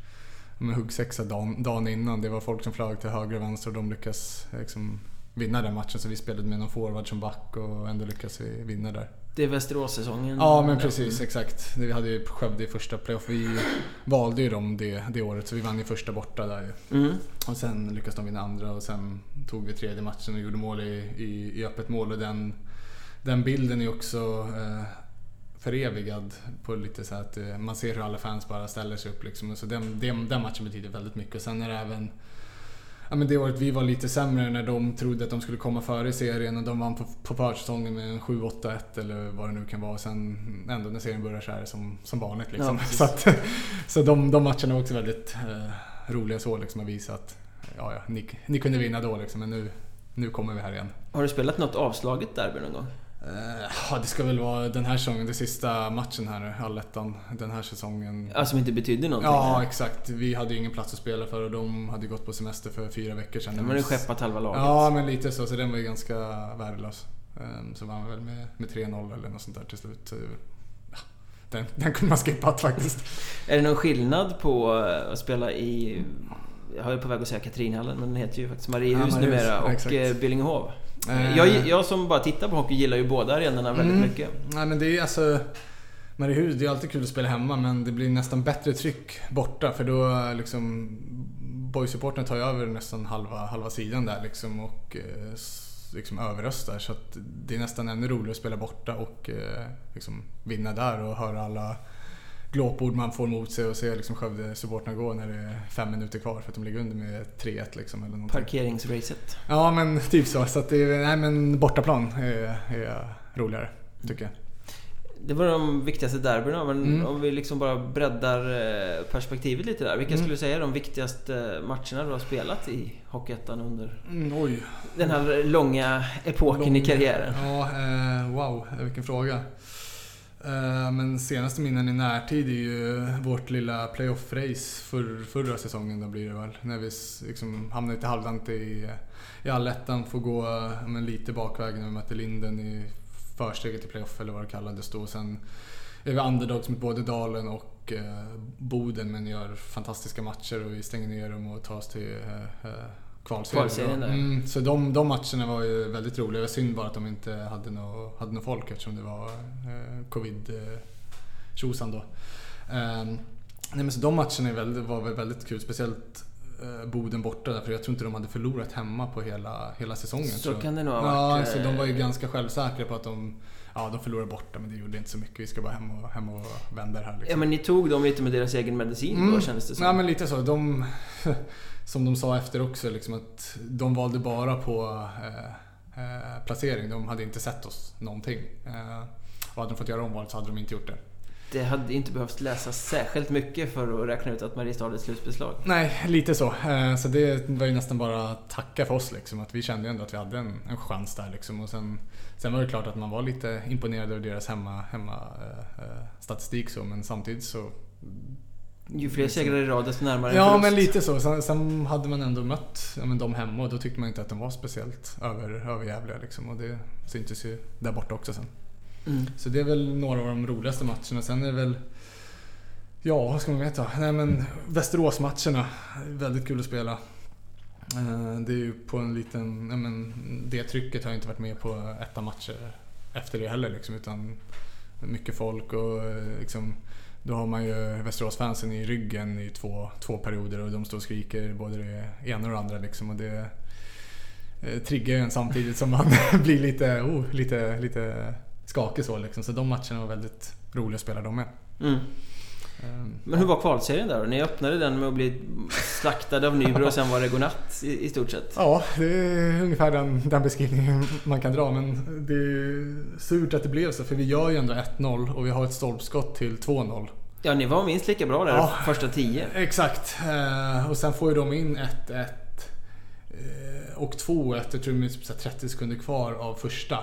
med huggsexa dagen, dagen innan. Det var folk som flög till höger och vänster och de lyckas liksom, vinna den matchen. Så vi spelade med någon forward som back och ändå lyckades vi vinna där. Det är Västerås-säsongen? Ja men precis, exakt. Vi hade ju Skövde i första playoff. Vi valde ju dem det, det året så vi vann ju första borta där. Mm. Och sen lyckades de vinna andra och sen tog vi tredje matchen och gjorde mål i, i, i öppet mål. Och den, den bilden är också eh, förevigad på lite så att eh, man ser hur alla fans bara ställer sig upp liksom. Så den, den, den matchen betyder väldigt mycket. Och sen är det även ja, men det året vi var lite sämre när de trodde att de skulle komma före i serien och de vann på, på försäsongen med en 7-8-1 eller vad det nu kan vara. Sen ändå när serien börjar så är det som, som vanligt. Liksom. Ja, så att, så de, de matcherna var också väldigt eh, roliga så liksom, att visa att ja, ja, ni, ni kunde vinna då liksom, men nu, nu kommer vi här igen. Har du spelat något avslaget derby någon gång? Eh, ja, det ska väl vara den här säsongen, den sista matchen här, allettan, den här säsongen. Ja, som inte betydde någonting? Ja, exakt. Vi hade ju ingen plats att spela för och de hade gått på semester för fyra veckor sedan. De hade skeppat halva laget. Ja, men lite så. Så den var ju ganska värdelös. Ehm, så vann vi väl med, med 3-0 eller något sånt där till slut. Ja, den, den kunde man skippat faktiskt. Är det någon skillnad på att spela i, jag är på väg att säga Katrinhallen, men den heter ju faktiskt Mariehus ja, numera, och. Eh, Billingehov? Eh. Jag, jag, som bara tittar på hockey gillar ju båda arenorna väldigt mm. mycket. Nej men det är alltså... Mariehus, det är alltid kul att spela hemma men det blir nästan bättre tryck borta för då liksom... Boys-supporten tar ju över nästan halva, halva sidan där liksom och eh, liksom överröstar. Så det är nästan ännu roligare att spela borta och eh, liksom vinna där och höra alla glåpord man får mot sig och se liksom Skövde-supportrarna gå när det är fem minuter kvar för att de ligger under med 3-1 liksom. Eller Parkeringsracet. Ja men typ så. Så att det är, nej men bortaplan är, är roligare tycker jag. Det var de viktigaste derbyna, men mm. om vi liksom bara breddar eh, perspektivet lite där. Vilka mm. skulle du säga är de viktigaste matcherna du har spelat i Hockeyettan under mm, den här långa epoken Lång, i karriären? Ja, eh, wow, vilken fråga. Eh, men senaste minnen i närtid är ju vårt lilla playoff-race för, förra säsongen då blir det väl. När vi liksom hamnade lite halvdant i, i allettan, får gå men, lite bakvägen när vi mötte Linden i försteget till playoff eller vad det kallades då. Sen är vi underdogs mot både Dalen och eh, Boden men gör fantastiska matcher och vi stänger ner dem och tar oss till eh, eh kvalserien. Mm, så de, de matcherna var ju väldigt roliga. Det var synd bara att de inte hade något hade nå folk eftersom det var eh, covid tjosan då. Eh, nej, men så de matcherna väldigt, var väl väldigt kul, speciellt eh, Boden borta för jag tror inte de hade förlorat hemma på hela, hela säsongen. Så kan det nog ha varit. Ja, så de var ju eh, ganska självsäkra på att de Ja, de förlorade borta men det gjorde inte så mycket. Vi ska bara hem och, hem och vända det här. Liksom. Ja, men ni tog dem lite med deras egen medicin mm. då kändes det som. Ja, men lite så. De, som de sa efter också, liksom att de valde bara på eh, eh, placering. De hade inte sett oss någonting. Eh, och hade de fått göra omvalet så hade de inte gjort det. Det hade inte behövt läsas särskilt mycket för att räkna ut att Mariestad är ett slutspelslag. Nej, lite så. Eh, så det var ju nästan bara att tacka för oss liksom. Att vi kände ändå att vi hade en, en chans där liksom. Och sen, sen var det klart att man var lite imponerad över deras hemma, hemma äh, statistik så. Men samtidigt så ju fler segrar i rad desto närmare Ja men lite så. Sen, sen, hade man ändå mött ja, men dem hemma och då tyckte man inte att de var speciellt över, överjävliga liksom. Och det syntes ju där borta också sen. Mm. Så det är väl några av de roligaste matcherna. Sen är det väl... Ja, vad ska man veta? Nej men Västeråsmatcherna. Väldigt kul att spela. Eh, det är ju på en liten... Nej, men det trycket har jag inte varit med på etta matcher efter det heller liksom. Utan mycket folk och eh, liksom... Då har man ju Västeråsfansen i ryggen i två, två perioder och de står och skriker både det ena och det andra liksom. Och det eh, triggar en samtidigt som man blir lite, oh, lite, lite skakig så liksom. Så de matcherna var väldigt roliga att spela de med. Mm. Ehm, Men hur var kvalserien där då? Ni öppnade den med att bli slaktade av Nybro och sen var det godnatt i, i stort sett? Ja, det är ungefär den, den beskrivningen man kan dra. Men det är surt att det blev så för vi gör ju ändå 1-0 och vi har ett stolpskott till 2-0. Ja, ni var minst lika bra där ja, första tio. Exakt. Ehm, och sen får ju de in 1-1 eh, och 2-1, jag tror det är 30 sekunder kvar av första.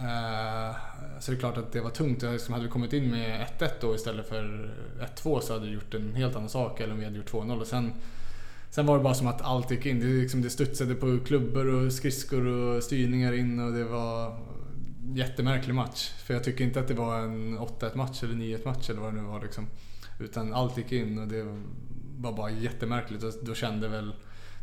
Eh, så det är klart att det var tungt. Liksom hade vi kommit in med 1-1 då istället för 1-2 så hade vi gjort en helt annan sak. Eller om vi hade gjort 2-0. Och sen, sen var det bara som att allt gick in. Det, liksom, det studsade på klubbor och skridskor och styrningar in och det var jättemärklig match. För jag tycker inte att det var en 8-1 match eller 9-1 match eller vad det nu var. Liksom. Utan allt gick in och det var bara jättemärkligt. Och då kände väl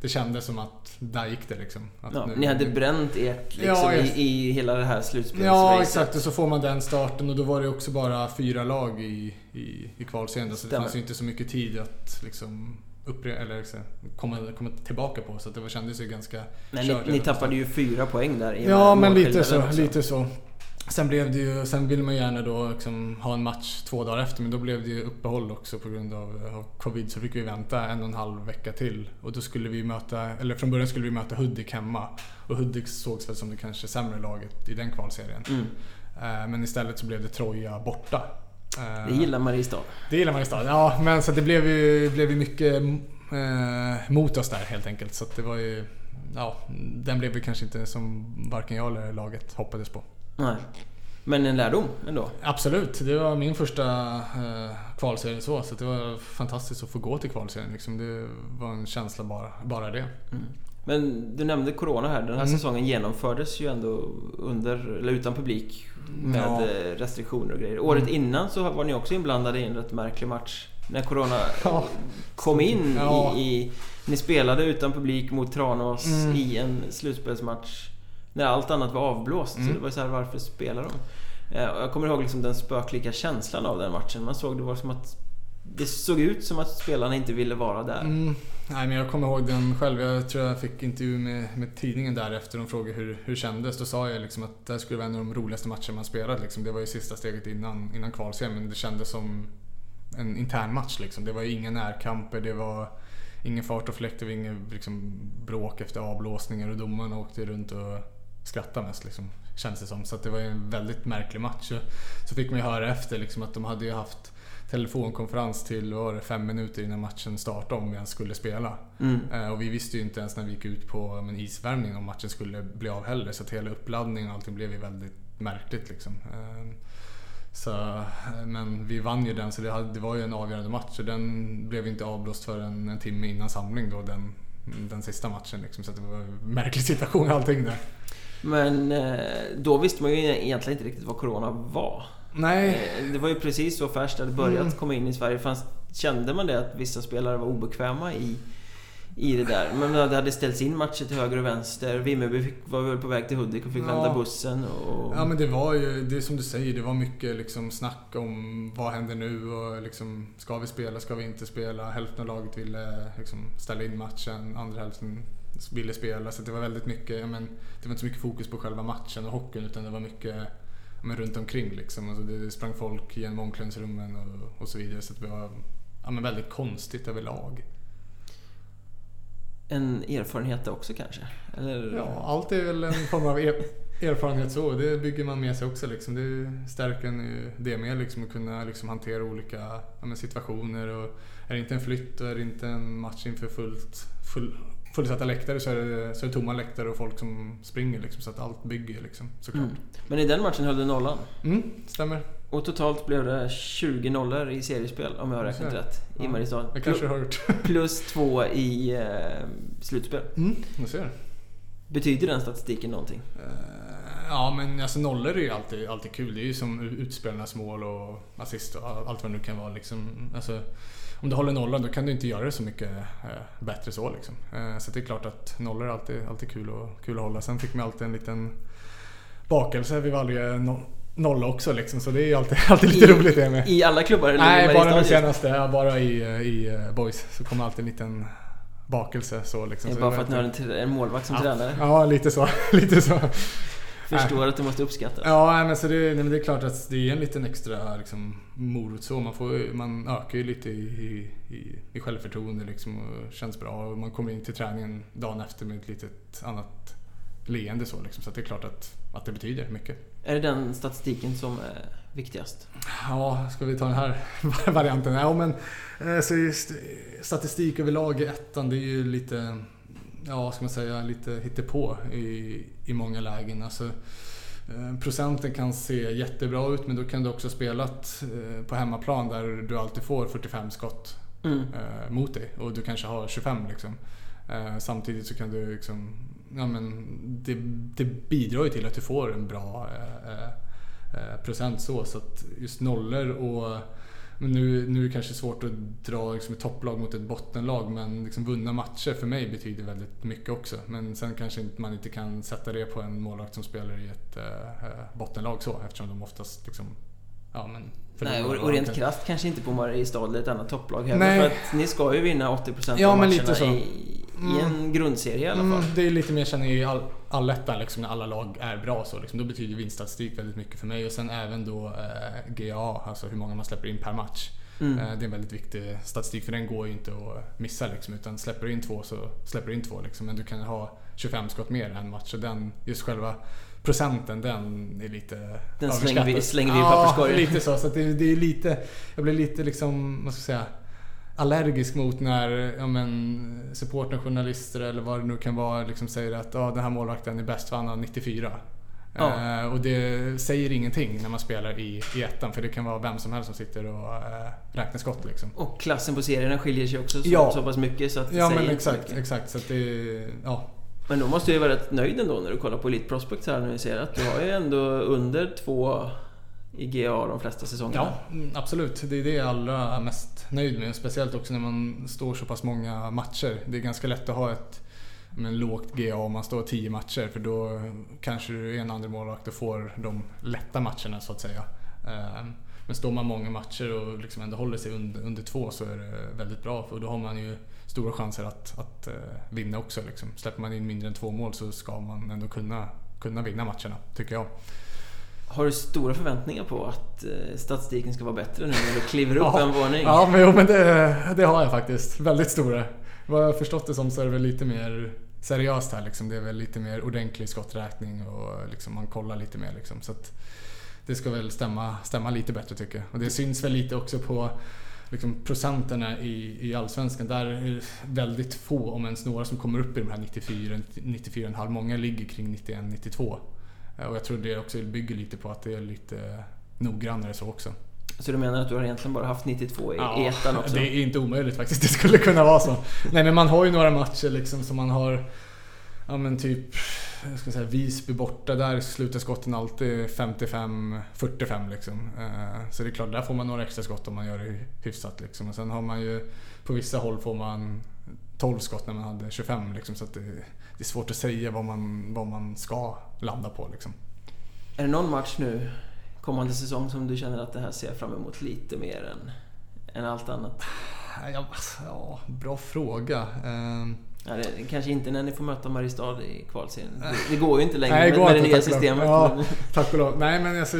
det kändes som att där gick det liksom. Ja, nu, ni hade bränt ert liksom, ja, i, i hela det här slutspelsracet. Ja exakt och så får man den starten och då var det också bara fyra lag i, i, i kvalserien. Så det fanns ju inte så mycket tid att liksom uppre eller liksom, komma, komma tillbaka på. Så det kändes ju ganska Men ni, ni tappade ju fyra poäng där. Ja men lite så, lite så. Sen blev det ju, sen ville man gärna då liksom ha en match två dagar efter men då blev det ju uppehåll också på grund av, av covid så fick vi vänta en och en halv vecka till. Och då skulle vi möta, eller från början skulle vi möta Hudik hemma. Och Hudik sågs väl som det kanske sämre laget i den kvalserien. Mm. Uh, men istället så blev det Troja borta. Uh, det gillar Mariestad. Det gillar Mariestad, ja men så det blev ju, blev ju mycket uh, mot oss där helt enkelt. Så det var ju, ja, den blev ju kanske inte som varken jag eller laget hoppades på. Nej. Men en lärdom ändå? Absolut. Det var min första eh, kvalserie så. Så det var fantastiskt att få gå till kvalserien. Liksom. Det var en känsla bara, bara det. Mm. Men du nämnde Corona här. Den här mm. säsongen genomfördes ju ändå under, eller utan publik med ja. Eh, restriktioner och grejer. Året mm. innan så var ni också inblandade i en rätt märklig match. När Corona ja. kom in ja. i, i... Ni spelade utan publik mot Tranås mm. i en slutspelsmatch när allt annat var avblåst. Mm. Så det var så här, varför spelar de? Eh, jag kommer ihåg liksom den spöklika känslan av den matchen. Man såg det var som att det såg ut som att spelarna inte ville vara där. Mm. Nej, men jag kommer ihåg den själv. Jag tror jag fick intervju med, med tidningen därefter. De frågade hur, hur kändes. Då sa jag liksom att det här skulle vara en av de roligaste matcherna man spelat. Liksom. Det var ju sista steget innan, innan kvalserien, men det kändes som en intern match. Liksom. Det var inga närkamper, det var ingen fart och fläkt, det var inget liksom, bråk efter avblåsningar och domarna åkte runt och skratta mest liksom, känns det som. Så det var en väldigt märklig match. Så fick man ju höra efter liksom, att de hade ju haft telefonkonferens till var det, fem minuter innan matchen startade om vi ens skulle spela. Mm. Eh, och vi visste ju inte ens när vi gick ut på men, isvärmning om matchen skulle bli av heller. Så att hela uppladdningen och allting blev ju väldigt märkligt. Liksom. Eh, så, eh, men vi vann ju den så det, hade, det var ju en avgörande match. Och den blev inte avblåst förrän en timme innan samling då, den, den sista matchen. Liksom. Så det var en märklig situation allting där. Men eh, då visste man ju egentligen inte riktigt vad Corona var. Nej. Eh, det var ju precis så färskt det hade börjat mm. komma in i Sverige. Fanns, kände man det att vissa spelare var obekväma i, i det där? Men det hade ställts in matcher till höger och vänster. Vimmerby fick, var väl på väg till Hudik och fick ja. vänta bussen. Och... Ja men det var ju, det är som du säger, det var mycket liksom snack om vad händer nu och liksom, ska vi spela, ska vi inte spela? Hälften av laget ville liksom, ställa in matchen, andra hälften ville spela. Så det var väldigt mycket, men, det var inte så mycket fokus på själva matchen och hockeyn utan det var mycket men, runt omkring liksom. Alltså det sprang folk genom omklädningsrummen och, och så vidare. Så det var ja, men väldigt konstigt överlag. En erfarenhet också kanske? Eller? Ja, allt är väl en form av er erfarenhet så. Det bygger man med sig också. Liksom. Det stärker en ju det med liksom, att kunna liksom, hantera olika ja, situationer. Och är det inte en flytt och är det inte en match inför fullt, full, fullsatta läktare så är, det, så är det tomma läktare och folk som springer. Liksom, så att allt bygger liksom, såklart. Mm. Men i den matchen höll du nollan? Mm, stämmer. Och totalt blev det 20 nollor i seriespel om jag har räknat rätt i ja, Mariestad. Det kanske har gjort. plus två i eh, slutspel. Mm, jag ser. Betyder den statistiken någonting? Uh, ja, men alltså nollor är ju alltid, alltid kul. Det är ju som utspelarnas mål och assist och allt vad det nu kan vara. Liksom. Alltså, om du håller nollan då kan du inte göra det så mycket eh, bättre så. Liksom. Eh, så det är klart att nollor är alltid, alltid kul, och, kul att hålla. Sen fick man alltid en liten bakelse vid varje no nolla också liksom. Så det är alltid, alltid lite I, roligt det med. I alla klubbar? Eller Nej, bara den senaste. Ja, bara i, i uh, Boys. Så kommer alltid en liten bakelse så liksom. bara för att ni har en, en målvakt som ja, tränare? Ja, lite så. lite så. Förstår att du måste uppskatta det. Ja, men så det, men det är klart att det är en liten extra liksom, morot så. Man, får, man ökar ju lite i, i, i självförtroende liksom, och känns bra. Och man kommer in till träningen dagen efter med ett litet annat leende så. Liksom. Så det är klart att, att det betyder mycket. Är det den statistiken som är viktigast? Ja, ska vi ta den här varianten? Ja, men eh, så just, statistik överlag i ettan, det är ju lite ja, ska man säga, lite hittepå i, i många lägen. Alltså, eh, procenten kan se jättebra ut men då kan du också spelat eh, på hemmaplan där du alltid får 45 skott mm. Eh, mot dig och du kanske har 25 liksom. Samtidigt så kan du liksom, ja men det, det bidrar ju till att du får en bra procent så. Så att just nollor och men nu, nu är det kanske svårt att dra liksom ett topplag mot ett bottenlag men liksom vunna matcher för mig betyder väldigt mycket också. Men sen kanske man inte kan sätta det på en målvakt som spelar i ett äh, bottenlag så eftersom de oftast liksom, ja men Nej, och, och rent krasst kanske inte på Mariestad eller ett annat topplag heller. Nej. För att ni ska ju vinna 80% ja, av matcherna i, i en mm. grundserie i alla fall. Mm, det är lite mer känner i all, allettan liksom, när alla lag är bra så liksom, då betyder vinststatistik väldigt mycket för mig och sen även då eh, GA, alltså hur många man släpper in per match. Mm. Eh, det är en väldigt viktig statistik för den går ju inte att missa liksom, utan släpper du in två så släpper du in två liksom, men du kan ha 25 skott mer en match och den, just själva procenten den är lite Den slänger vi, slänger vi i papperskorgen. Ja, lite så. så det, det, är lite, jag blir lite liksom, vad ska jag säga, allergisk mot när ja, men, supporten, journalister eller vad det nu kan vara liksom säger att ja, den här målvakten är bäst för han har 94. Ja. Uh, och det säger ingenting när man spelar i, i ettan för det kan vara vem som helst som sitter och uh, räknar skott. Liksom. Och klassen på serierna skiljer sig också så, ja. så pass mycket så att Ja men exakt, exakt. Så det, ja. Men då måste du ju vara rätt nöjd ändå när du kollar på Elite Prospects här nu ser att du har ju ändå under två i GA de flesta säsongerna. Ja, mm, absolut. Det är det jag allra är mest nöjd med. Speciellt också när man står så pass många matcher. Det är ganska lätt att ha ett men, lågt GA om man står 10 matcher för då kanske du är en andra målvakt och får de lätta matcherna så att säga. Eh, men står man många matcher och liksom ändå håller sig under, under två så är det väldigt bra för då har man ju stora chanser att, att eh, vinna också. Liksom. Släpper man in mindre än två mål så ska man ändå kunna, kunna vinna matcherna, tycker jag. Har du stora förväntningar på att uh, statistiken ska vara bättre nu när du kliver upp ja, en våning? Ja, men, jo, men det, det har jag faktiskt. Väldigt stora. Vad jag har förstått det som så är det väl lite mer seriöst här. Liksom. Det är väl lite mer ordentlig skotträkning och liksom, man kollar lite mer. Liksom. Så det ska väl stämma, stämma lite bättre tycker jag. Och det syns väl lite också på liksom procenterna i, i Allsvenskan. Där är det väldigt få, om ens några, som kommer upp i de här 94, 94,5. Många ligger kring 91, 92. Eh, och jag tror det också bygger lite på att det är lite noggrannare så också. Så du menar att du har egentligen bara haft 92 i, ja, ettan också? det är inte omöjligt faktiskt. Det skulle kunna vara så. Nej men man har ju några matcher liksom som man har Ja men typ jag ska säga, Visby borta, där slutar skotten alltid 55-45 liksom. Eh, så det är klart, där får man några extra skott om man gör det hyfsat liksom. Och sen har man ju, på vissa håll får man 12 skott när man hade 25 liksom. Så det, det, är svårt att säga vad man, vad man ska landa på liksom. Är det någon match nu kommande säsong som du känner att det här ser fram emot lite mer än, än allt annat? Ja, ja bra fråga. Uh, Ja, det, kanske inte när ni får möta Mariestad i kvalserien. Det, det, går ju inte längre Nej, med, med det nya systemet. Ja, tack och lov. Nej men alltså,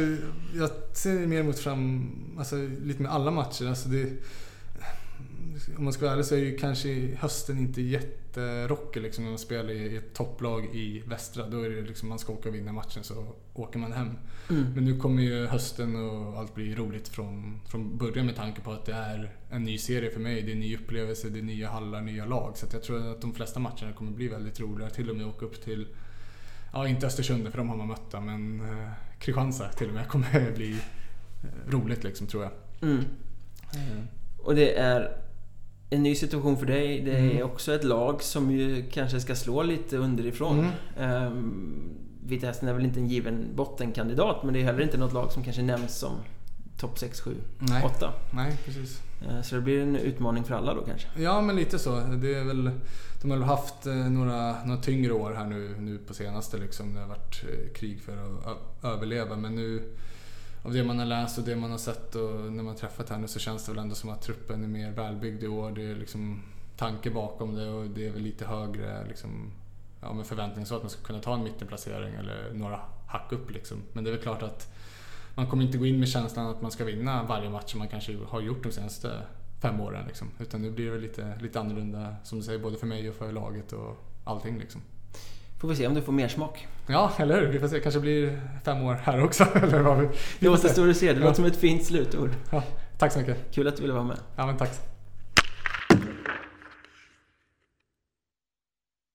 jag ser mer mot fram, alltså, lite med alla matcher. Alltså, det, om man ska vara ärlig så är ju kanske hösten inte jätterockig liksom när man spelar i ett topplag i västra. Då är det liksom man ska åka och vinna matchen så åker man hem. Mm. Men nu kommer ju hösten och allt blir roligt från, från början med tanke på att det är en ny serie för mig. Det är en ny upplevelse, det är nya hallar, nya lag. Så jag tror att de flesta matcherna kommer bli väldigt roliga. Till och med åka upp till, ja inte Östersund för de har man mött men eh, Kristianstad till och med kommer bli eh, roligt liksom tror jag. Mm. Och det är en ny situation för dig. Det är Mm. också ett lag som ju kanske ska slå lite underifrån. Mm. Um, Vitesse är väl inte en given bottenkandidat men det är heller inte något lag som kanske nämns som topp 6, 7, Nej, 8. nej precis. Eh, Så det blir en utmaning för alla då kanske. Ja, men lite så. Det är väl, de har väl haft eh, några, några tyngre år här nu, nu på senaste. Liksom. Det har varit eh, krig för att överleva. Men nu, av det man har läst och det man har sett och när man har träffat henne så känns det väl ändå som att truppen är mer välbyggd i år. Det är liksom tanke bakom det och det är väl lite högre liksom, ja, med förväntningar så att man ska kunna ta en mittenplacering eller några hack upp. Liksom. Men det är väl klart att man kommer inte gå in med känslan att man ska vinna varje match som man kanske har gjort de senaste fem åren. Liksom. Utan nu blir det väl lite, lite annorlunda, som du säger, både för mig och för laget och allting. Liksom. Får vi se om du får mer smak. Ja, eller hur? Vi får se. kanske blir fem år här också. eller vad vi, vi Det återstår att se. Det Ja. låter som ett fint slutord. Ja, tack så mycket. Kul att du ville vara med. Ja, men tack.